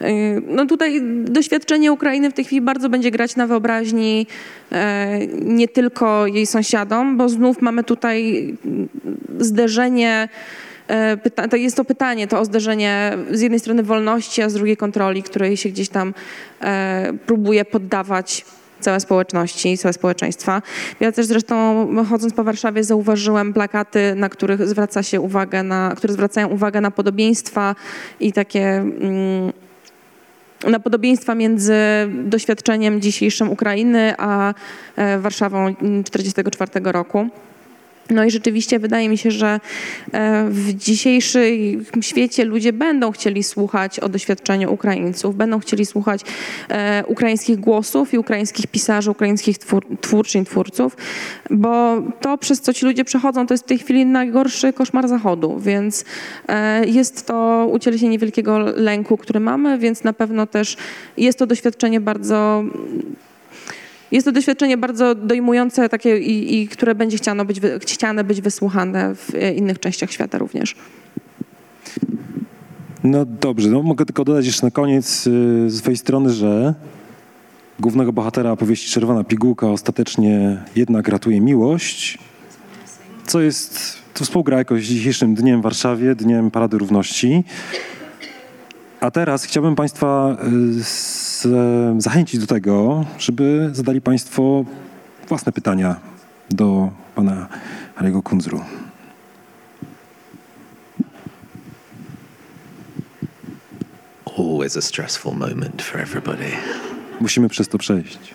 e, no tutaj doświadczenie Ukrainy w tej chwili bardzo będzie grać na wyobraźni e, nie tylko jej sąsiadom, bo znów mamy tutaj zderzenie. To jest to pytanie, to o zderzenie z jednej strony wolności, a z drugiej kontroli, której się gdzieś tam próbuje poddawać całe społeczności, całe społeczeństwa. Ja też zresztą chodząc po Warszawie zauważyłem plakaty, na których zwraca się uwagę na, które zwracają uwagę na podobieństwa i takie mm, na podobieństwa między doświadczeniem dzisiejszym Ukrainy a e, Warszawą 1944 roku. No i rzeczywiście wydaje mi się, że e, w dzisiejszym świecie ludzie będą chcieli słuchać o doświadczeniu Ukraińców, będą chcieli słuchać e, ukraińskich głosów i ukraińskich pisarzy, ukraińskich twór, twórczyń, twórców, bo to, przez co ci ludzie przechodzą, to jest w tej chwili najgorszy koszmar Zachodu, więc e, jest to ucieleśnienie wielkiego lęku, który mamy, więc na pewno też jest to doświadczenie bardzo jest to doświadczenie bardzo dojmujące takie i, i które będzie chciano być, chciane być wysłuchane w innych częściach świata również. No dobrze, no mogę tylko dodać jeszcze na koniec y, z swojej strony, że głównego bohatera opowieści Czerwona Pigułka ostatecznie jednak ratuje miłość, co jest, to współgra jakoś z dzisiejszym dniem w Warszawie, Dniem Parady Równości. A teraz chciałbym Państwa y, zachęcić do tego, żeby zadali Państwo własne pytania do Pana Harry'ego Kunzru. Always a stressful moment for everybody. Musimy przez to przejść.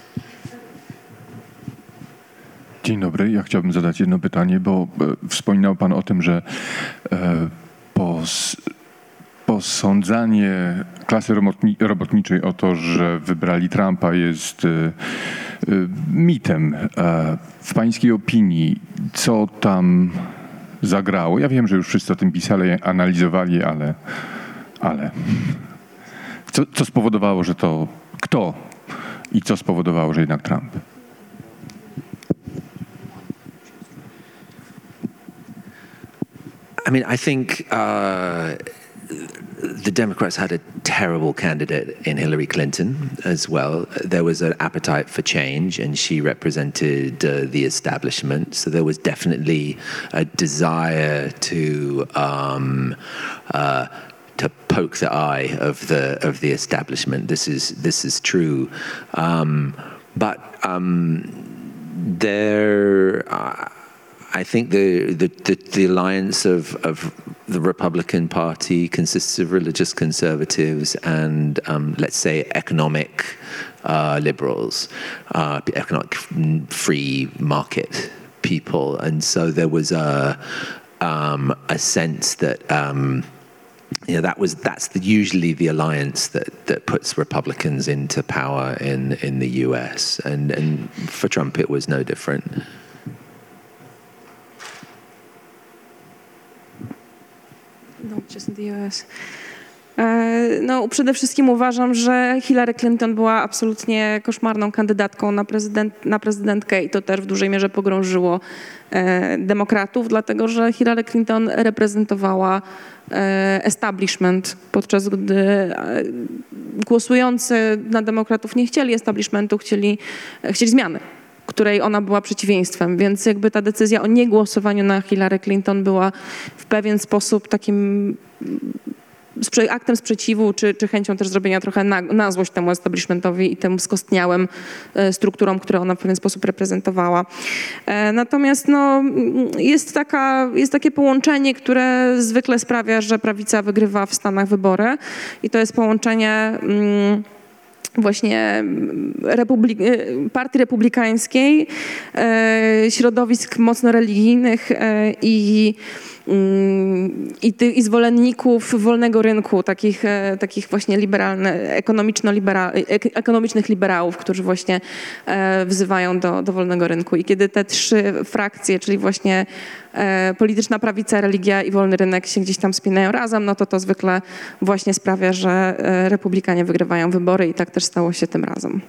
Dzień dobry. Ja chciałbym zadać jedno pytanie, bo e, wspominał Pan o tym, że e, po posądzanie klasy robotniczej o to, że wybrali Trumpa jest y, y, mitem. E, w pańskiej opinii, co tam zagrało? Ja wiem, że już wszyscy o tym pisali, analizowali, ale, ale co, co spowodowało, że to kto i co spowodowało, że jednak Trump? I mean, I think uh, the Democrats had a terrible candidate in Hillary Clinton as well. There was an appetite for change, and she represented uh, the establishment. So there was definitely a desire to. Um, uh, to poke the eye of the of the establishment. This is this is true, um, but um, there. Uh, I think the, the, the, the alliance of, of the Republican Party consists of religious conservatives and, um, let's say, economic uh, liberals, uh, economic free market people. And so there was a, um, a sense that. Um, you know that was that's the, usually the alliance that, that puts Republicans into power in, in the U.S. and and for Trump it was no different. No, przede wszystkim uważam, że Hillary Clinton była absolutnie koszmarną kandydatką na, prezydent, na prezydentkę i to też w dużej mierze pogrążyło e, demokratów, dlatego że Hillary Clinton reprezentowała e, establishment, podczas gdy e, głosujący na demokratów nie chcieli establishmentu, chcieli, chcieli zmiany której ona była przeciwieństwem, więc jakby ta decyzja o niegłosowaniu na Hillary Clinton była w pewien sposób takim sprze- aktem sprzeciwu, czy, czy chęcią też zrobienia trochę na, na złość temu establishmentowi i tym skostniałym e, strukturom, które ona w pewien sposób reprezentowała. E, Natomiast no, mm, jest, taka, jest takie połączenie, które zwykle sprawia, że prawica wygrywa w Stanach wybory i to jest połączenie mm, właśnie mm, republik- e, partii republikańskiej, e, środowisk mocno religijnych e, i i, i zwolenników wolnego rynku, takich, e, takich właśnie liberalnych, ekonomiczno-libera, ek, ekonomicznych liberałów, którzy właśnie e, wzywają do, do wolnego rynku. I kiedy te trzy frakcje, czyli właśnie e, polityczna prawica, religia i wolny rynek się gdzieś tam spinają razem, no to to zwykle właśnie sprawia, że republikanie wygrywają wybory i tak też stało się tym razem.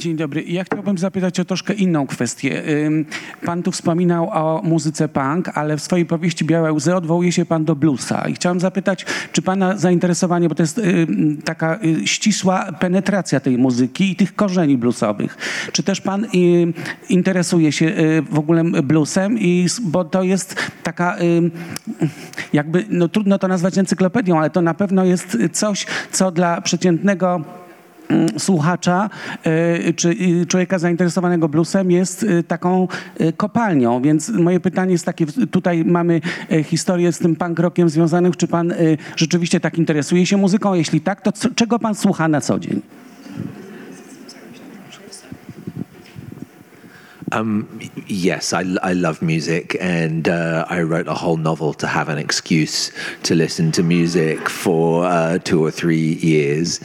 Dzień dobry. Ja chciałbym zapytać o troszkę inną kwestię. Pan tu wspominał o muzyce punk, ale w swojej powieści Białe Łzy odwołuje się pan do bluesa. I chciałem zapytać, czy pana zainteresowanie, bo to jest taka y, ścisła penetracja tej muzyki i tych korzeni bluesowych. Czy też pan y, interesuje się y, w ogóle bluesem? I, bo to jest taka jakby, no trudno to nazwać encyklopedią, ale to na pewno jest coś, co dla przeciętnego słuchacza y, czy y, człowieka zainteresowanego bluesem jest y, taką y, kopalnią. Więc moje pytanie jest takie, tutaj mamy y, historię z tym punk rockiem. Czy pan y, rzeczywiście tak interesuje się muzyką? Jeśli tak, to co, czego pan słucha na co dzień? Um, y- yes, I, I love music, and uh, I wrote a whole novel to have an excuse to listen to music for uh, two or three years.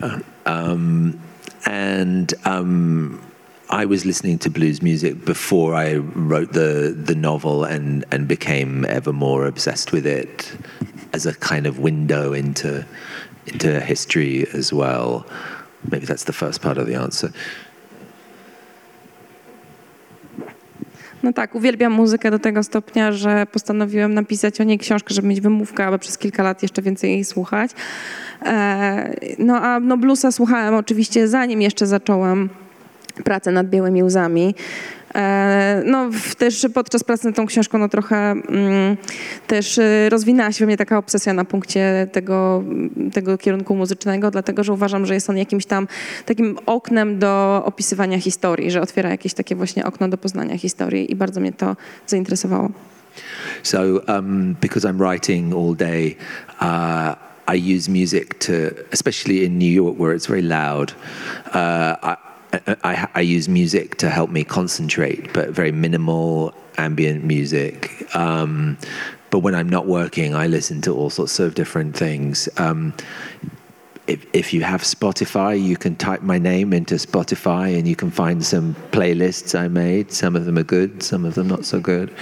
Uh, Um, and um, I was listening to blues music before I wrote the, the novel and, and became ever more obsessed with it as a kind of window into, into history as well. Maybe that's the first part of the answer. No tak, uwielbiam muzykę do tego stopnia, że postanowiłem napisać o niej książkę, żeby mieć wymówkę, aby przez kilka lat jeszcze więcej jej słuchać. E, no a no bluesa słuchałem oczywiście zanim jeszcze zacząłem pracę nad Białymi Łzami. E, No, też podczas pracy nad tą książką no, trochę mm, też e, rozwinęła się we mnie taka obsesja na punkcie tego, tego kierunku muzycznego, dlatego że uważam, że jest on jakimś tam takim oknem do opisywania historii, że otwiera jakieś takie właśnie okno do poznania historii i bardzo mnie to zainteresowało. So, um, because I'm writing all day, uh, I use music to, especially in New York where it's very loud. Uh, I, I, I use music to help me concentrate, but very minimal ambient music. Um, but when I'm not working, I listen to all sorts of different things. Um, if, if you have Spotify, you can type my name into Spotify and you can find some playlists I made. Some of them are good, some of them not so good.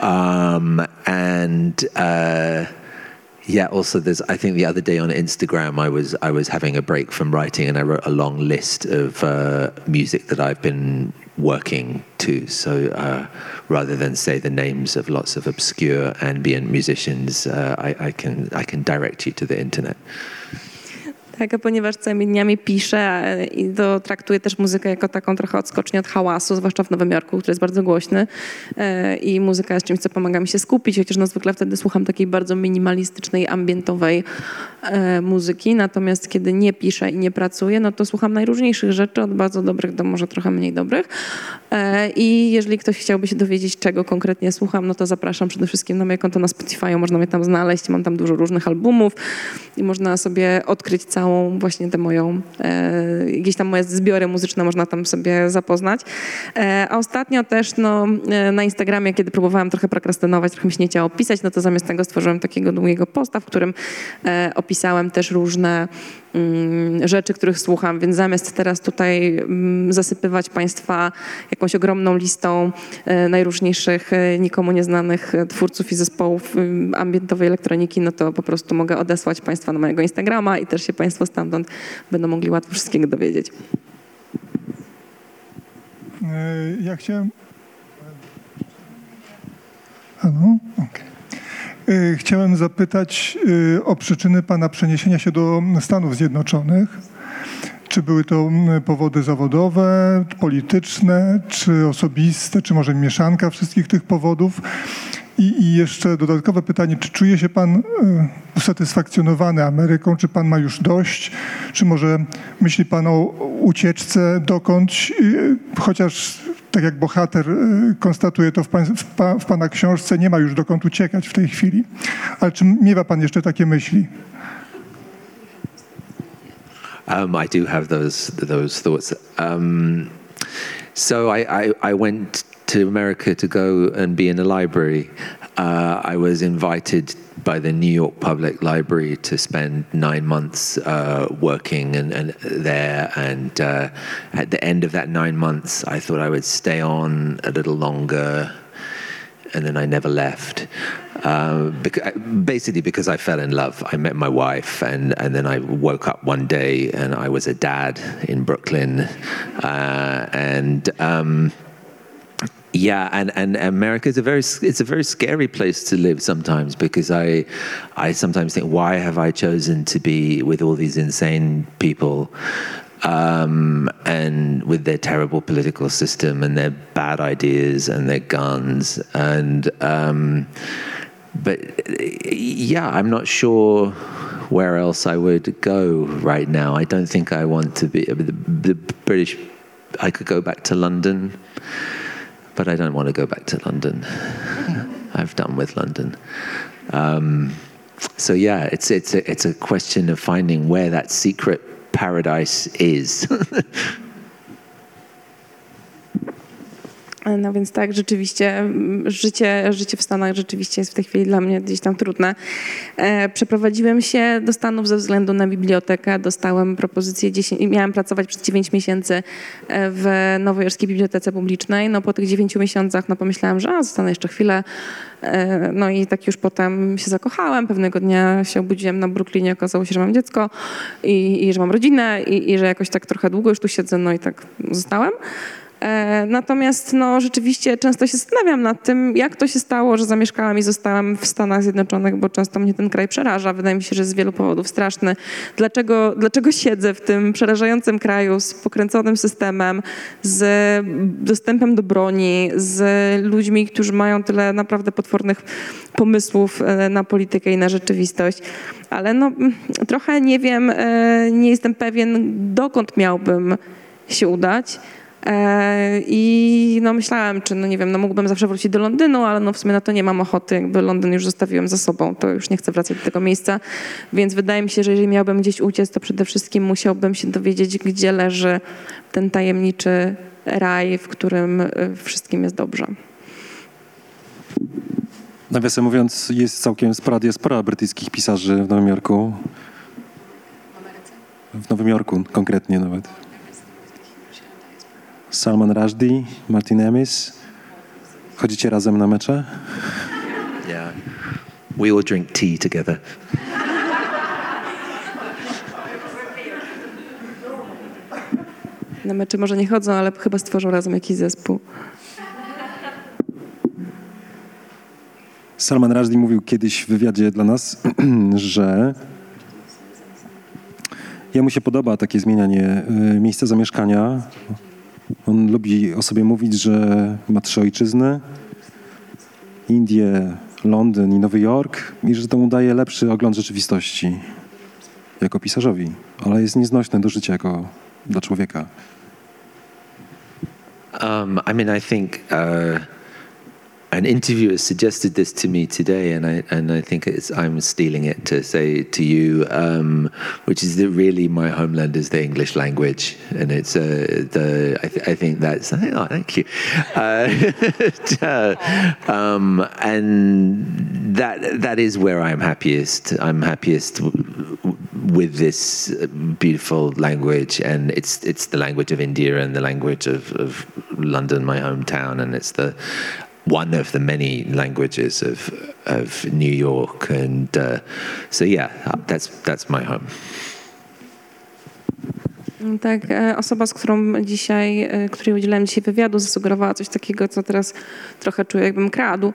Um, and uh, yeah, also there's I think the other day on Instagram I was I was having a break from writing and I wrote a long list of uh, music that I've been working to. So uh, rather than say the names of lots of obscure ambient musicians, uh, I, I can I can direct you to the internet. A ponieważ całymi dniami piszę e, i to traktuję też muzykę jako taką trochę odskocznię od hałasu, zwłaszcza w Nowym Jorku, który jest bardzo głośny e, i muzyka jest czymś, co pomaga mi się skupić, chociaż no zwykle wtedy słucham takiej bardzo minimalistycznej, ambientowej e, muzyki, natomiast kiedy nie piszę i nie pracuję, no to słucham najróżniejszych rzeczy, od bardzo dobrych do może trochę mniej dobrych. I jeżeli ktoś chciałby się dowiedzieć, czego konkretnie słucham, no to zapraszam przede wszystkim na moje konto na Spotify, można mnie tam znaleźć, mam tam dużo różnych albumów i można sobie odkryć całą właśnie tę moją, e, jakieś tam moje zbiory muzyczne można tam sobie zapoznać. E, a ostatnio też no, e, na Instagramie, kiedy próbowałam trochę prokrastynować, trochę mi się nie chciało pisać, no to zamiast tego stworzyłem takiego długiego posta, w którym e, opisałem też różne rzeczy, których słucham, więc zamiast teraz tutaj mm, zasypywać Państwa jakąś ogromną listą e, najróżniejszych, e, nikomu nieznanych e, twórców i zespołów ambientowej elektroniki, no to po prostu mogę odesłać Państwa na mojego Instagrama i też się Państwo stamtąd będą mogli łatwo wszystkiego dowiedzieć. Ja chciałem. Halo? Okej. Y, Chciałem zapytać y, o przyczyny Pana przeniesienia się do Stanów Zjednoczonych. Czy były to mm, powody zawodowe, polityczne, czy osobiste, czy może mieszanka wszystkich tych powodów? I, I jeszcze dodatkowe pytanie, czy czuje się Pan y, usatysfakcjonowany Ameryką? Czy Pan ma już dość? Czy może myśli Pan o ucieczce dokądś, y, chociaż tak jak bohater y, konstatuje to w, pan, w, w Pana książce, nie ma już dokąd uciekać w tej chwili. Ale czy miewa Pan jeszcze takie myśli? Um, I do have those those thoughts. Um, so I, I, I went to America to go and be in a library. Uh, I was invited by the New York Public Library to spend nine months uh, working and, and there. And uh, at the end of that nine months, I thought I would stay on a little longer and then I never left. Uh, bec- basically, because I fell in love. I met my wife, and, and then I woke up one day and I was a dad in Brooklyn. Uh, and um, yeah, and, and America is a very it's a very scary place to live sometimes because I I sometimes think why have I chosen to be with all these insane people um, and with their terrible political system and their bad ideas and their guns and um, but yeah, I'm not sure where else I would go right now. I don't think I want to be the, the British. I could go back to London but I don't want to go back to London. I've done with London. Um, so yeah, it's it's a, it's a question of finding where that secret paradise is. No więc tak, rzeczywiście życie, życie w Stanach rzeczywiście jest w tej chwili dla mnie gdzieś tam trudne. E, przeprowadziłem się do Stanów ze względu na bibliotekę. Dostałem propozycję 10, i miałem pracować przez 9 miesięcy e, w Nowojorskiej Bibliotece Publicznej. No po tych 9 miesiącach no pomyślałam, że a, zostanę jeszcze chwilę. E, No i tak już potem się zakochałem. Pewnego dnia się obudziłem na Brooklynie, okazało się, że mam dziecko i, i że mam rodzinę i, i że jakoś tak trochę długo już tu siedzę, no i tak zostałem. E, Natomiast no, rzeczywiście często się zastanawiam nad tym, jak to się stało, że zamieszkałam i zostałam w Stanach Zjednoczonych, bo często mnie ten kraj przeraża. Wydaje mi się, że z wielu powodów straszny. Dlaczego, dlaczego siedzę w tym przerażającym kraju z pokręconym systemem, z dostępem do broni, z ludźmi, którzy mają tyle naprawdę potwornych pomysłów e, na politykę i na rzeczywistość. Ale no, trochę nie wiem, e, nie jestem pewien, dokąd miałbym się udać. E, I no myślałam, czy no nie wiem, no mógłbym zawsze wrócić do Londynu, ale no w sumie na to nie mam ochoty, jakby Londyn już zostawiłem za sobą, to już nie chcę wracać do tego miejsca, więc wydaje mi się, że jeżeli miałbym gdzieś uciec, to przede wszystkim musiałbym się dowiedzieć, gdzie leży ten tajemniczy raj, w którym y, wszystkim jest dobrze. Nawiasem mówiąc, jest całkiem spora diaspora brytyjskich pisarzy w Nowym Jorku. W Nowym Jorku konkretnie nawet. Salman Rushdie, Martin Amis. Chodzicie razem na mecze? yeah, we all drink tea together. Na mecze może nie chodzą, ale chyba stworzą razem jakiś zespół. Salman Rushdie mówił kiedyś w wywiadzie dla nas, że jemu się podoba takie zmienianie y, miejsca zamieszkania. On lubi o sobie mówić, że ma trzy ojczyzny. Indie, Londyn i Nowy Jork i że to mu daje lepszy ogląd rzeczywistości jako pisarzowi, ale jest nieznośne do życia jako dla człowieka. Um, I mean, I think uh, an interviewer suggested this to me today, and I and I think it's, I'm stealing it to say to you, um, which is that really my homeland is the English language, and it's uh, the I, th- I think that's oh, thank you, uh, um, and that that is where I'm happiest. I'm happiest. With this beautiful language, and it's it's the language of India and the language of, of London, my hometown, and it's the one of the many languages of of New York, and uh, so yeah, that's that's my home. Tak, e, osoba, z którą dzisiaj, e, której udzielałem dzisiaj wywiadu, zasugerowała coś takiego, co teraz trochę czuję, jakbym kradł.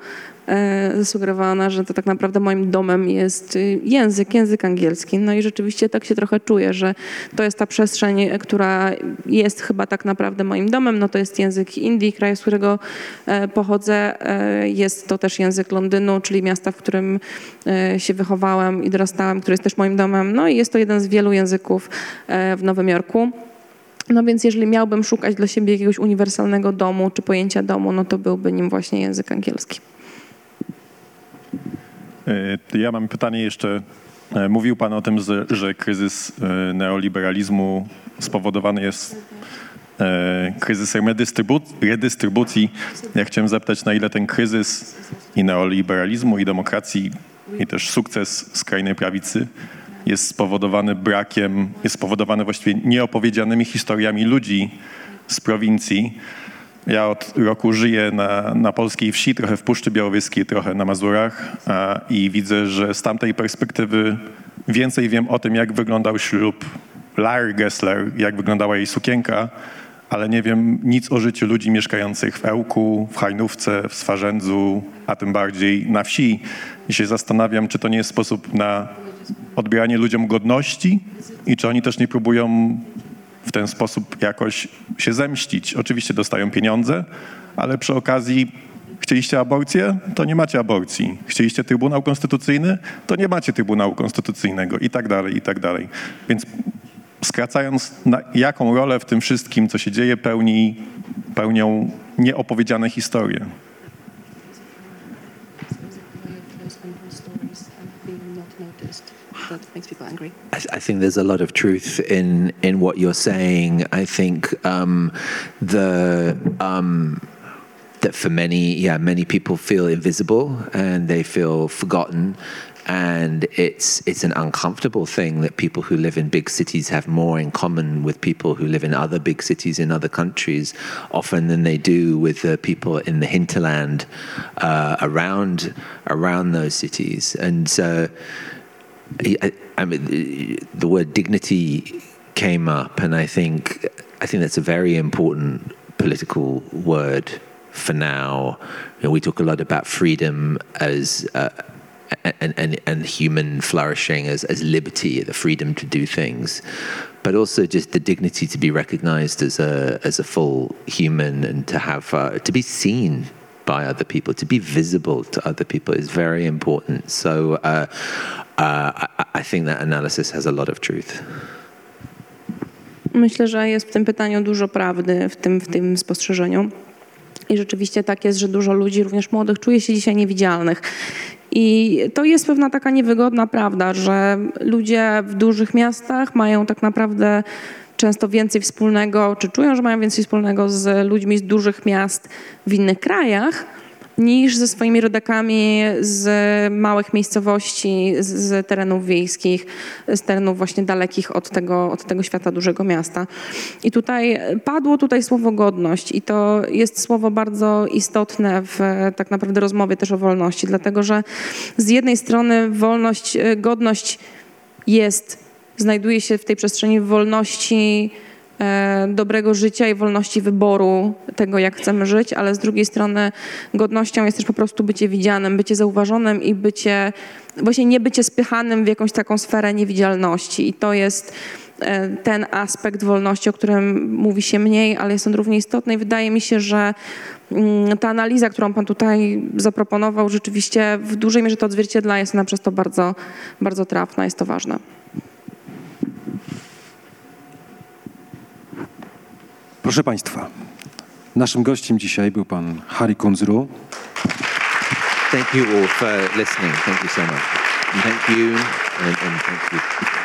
E, zasugerowana, że to tak naprawdę moim domem jest y, język, język angielski. No i rzeczywiście tak się trochę czuję, że to jest ta przestrzeń, która jest chyba tak naprawdę moim domem. No to jest język Indii, kraju, z którego e, pochodzę. E, jest to też język Londynu, czyli miasta, w którym się wychowałam i dorastałam, który jest też moim domem. No i jest to jeden z wielu języków w Nowym Jorku. No więc jeżeli miałbym szukać dla siebie jakiegoś uniwersalnego domu czy pojęcia domu, no to byłby nim właśnie język angielski. E, ja mam pytanie jeszcze. E, mówił Pan o tym, że kryzys e, neoliberalizmu spowodowany jest kryzysem redystrybucji. Ja chciałem zapytać, na ile ten kryzys i neoliberalizmu, i demokracji, i też sukces skrajnej prawicy jest spowodowany brakiem, jest spowodowany właściwie nieopowiedzianymi historiami ludzi z prowincji. Ja od roku żyję na, na polskiej wsi, trochę w Puszczy Białowieskiej, trochę na Mazurach a, i widzę, że z tamtej perspektywy więcej wiem o tym, jak wyglądał ślub Larry Gessler, jak wyglądała jej sukienka, ale nie wiem nic o życiu ludzi mieszkających w Ełku, w Hajnówce, w Swarzędzu, a tym bardziej na wsi. I się zastanawiam, czy to nie jest sposób na odbieranie ludziom godności i czy oni też nie próbują w ten sposób jakoś się zemścić. Oczywiście dostają pieniądze, ale przy okazji chcieliście aborcję, to nie macie aborcji. Chcieliście Trybunał Konstytucyjny, to nie macie Trybunału Konstytucyjnego i tak dalej, i tak dalej. Więc skracając, jaką rolę w tym wszystkim, co się dzieje, pełni, pełnią nieopowiedziane historie. That makes people angry? I, I, think there's a lot of truth in in what you're saying. I think um, the um, that for many, yeah, many people feel invisible and they feel forgotten. And it's it's an uncomfortable thing that people who live in big cities have more in common with people who live in other big cities in other countries, often than they do with the people in the hinterland uh, around around those cities. And so, I, I mean, the word dignity came up, and I think I think that's a very important political word for now. You know, we talk a lot about freedom as uh, and, and, and human flourishing as, as liberty, the freedom to do things, but also just the dignity to be recognized as a as a full human and to have uh, to be seen by other people, to be visible to other people is very important. So uh, uh, I, think that analysis has a lot of truth. Myślę, że jest w tym pytaniu dużo prawdy, w tym, w tym spostrzeżeniu. I rzeczywiście tak jest, że dużo ludzi, również młodych, czuje się dzisiaj niewidzialnych. I to jest pewna taka niewygodna prawda, że ludzie w dużych miastach mają tak naprawdę często więcej wspólnego, czy czują, że mają więcej wspólnego z ludźmi z dużych miast w innych krajach, niż ze swoimi rodakami z małych miejscowości, z, terenów wiejskich, z terenów właśnie dalekich od tego, od tego świata dużego miasta. I tutaj padło tutaj słowo godność i to jest słowo bardzo istotne w tak naprawdę rozmowie też o wolności, dlatego że z jednej strony wolność, godność jest, znajduje się w tej przestrzeni wolności E, dobrego życia i wolności wyboru tego, jak chcemy żyć, ale z drugiej strony godnością jest też po prostu bycie widzianym, bycie zauważonym i bycie, właśnie nie bycie spychanym w jakąś taką sferę niewidzialności. I to jest e, ten aspekt wolności, o którym mówi się mniej, ale jest on równie istotny i wydaje mi się, że mm, ta analiza, którą Pan tutaj zaproponował, rzeczywiście w dużej mierze to odzwierciedla, jest ona przez to bardzo, bardzo trafna, jest to ważne. Proszę Państwa, naszym gościem dzisiaj był pan Hari Kunzru. Thank you all for listening. Thank you so much. Thank you and, and thank you.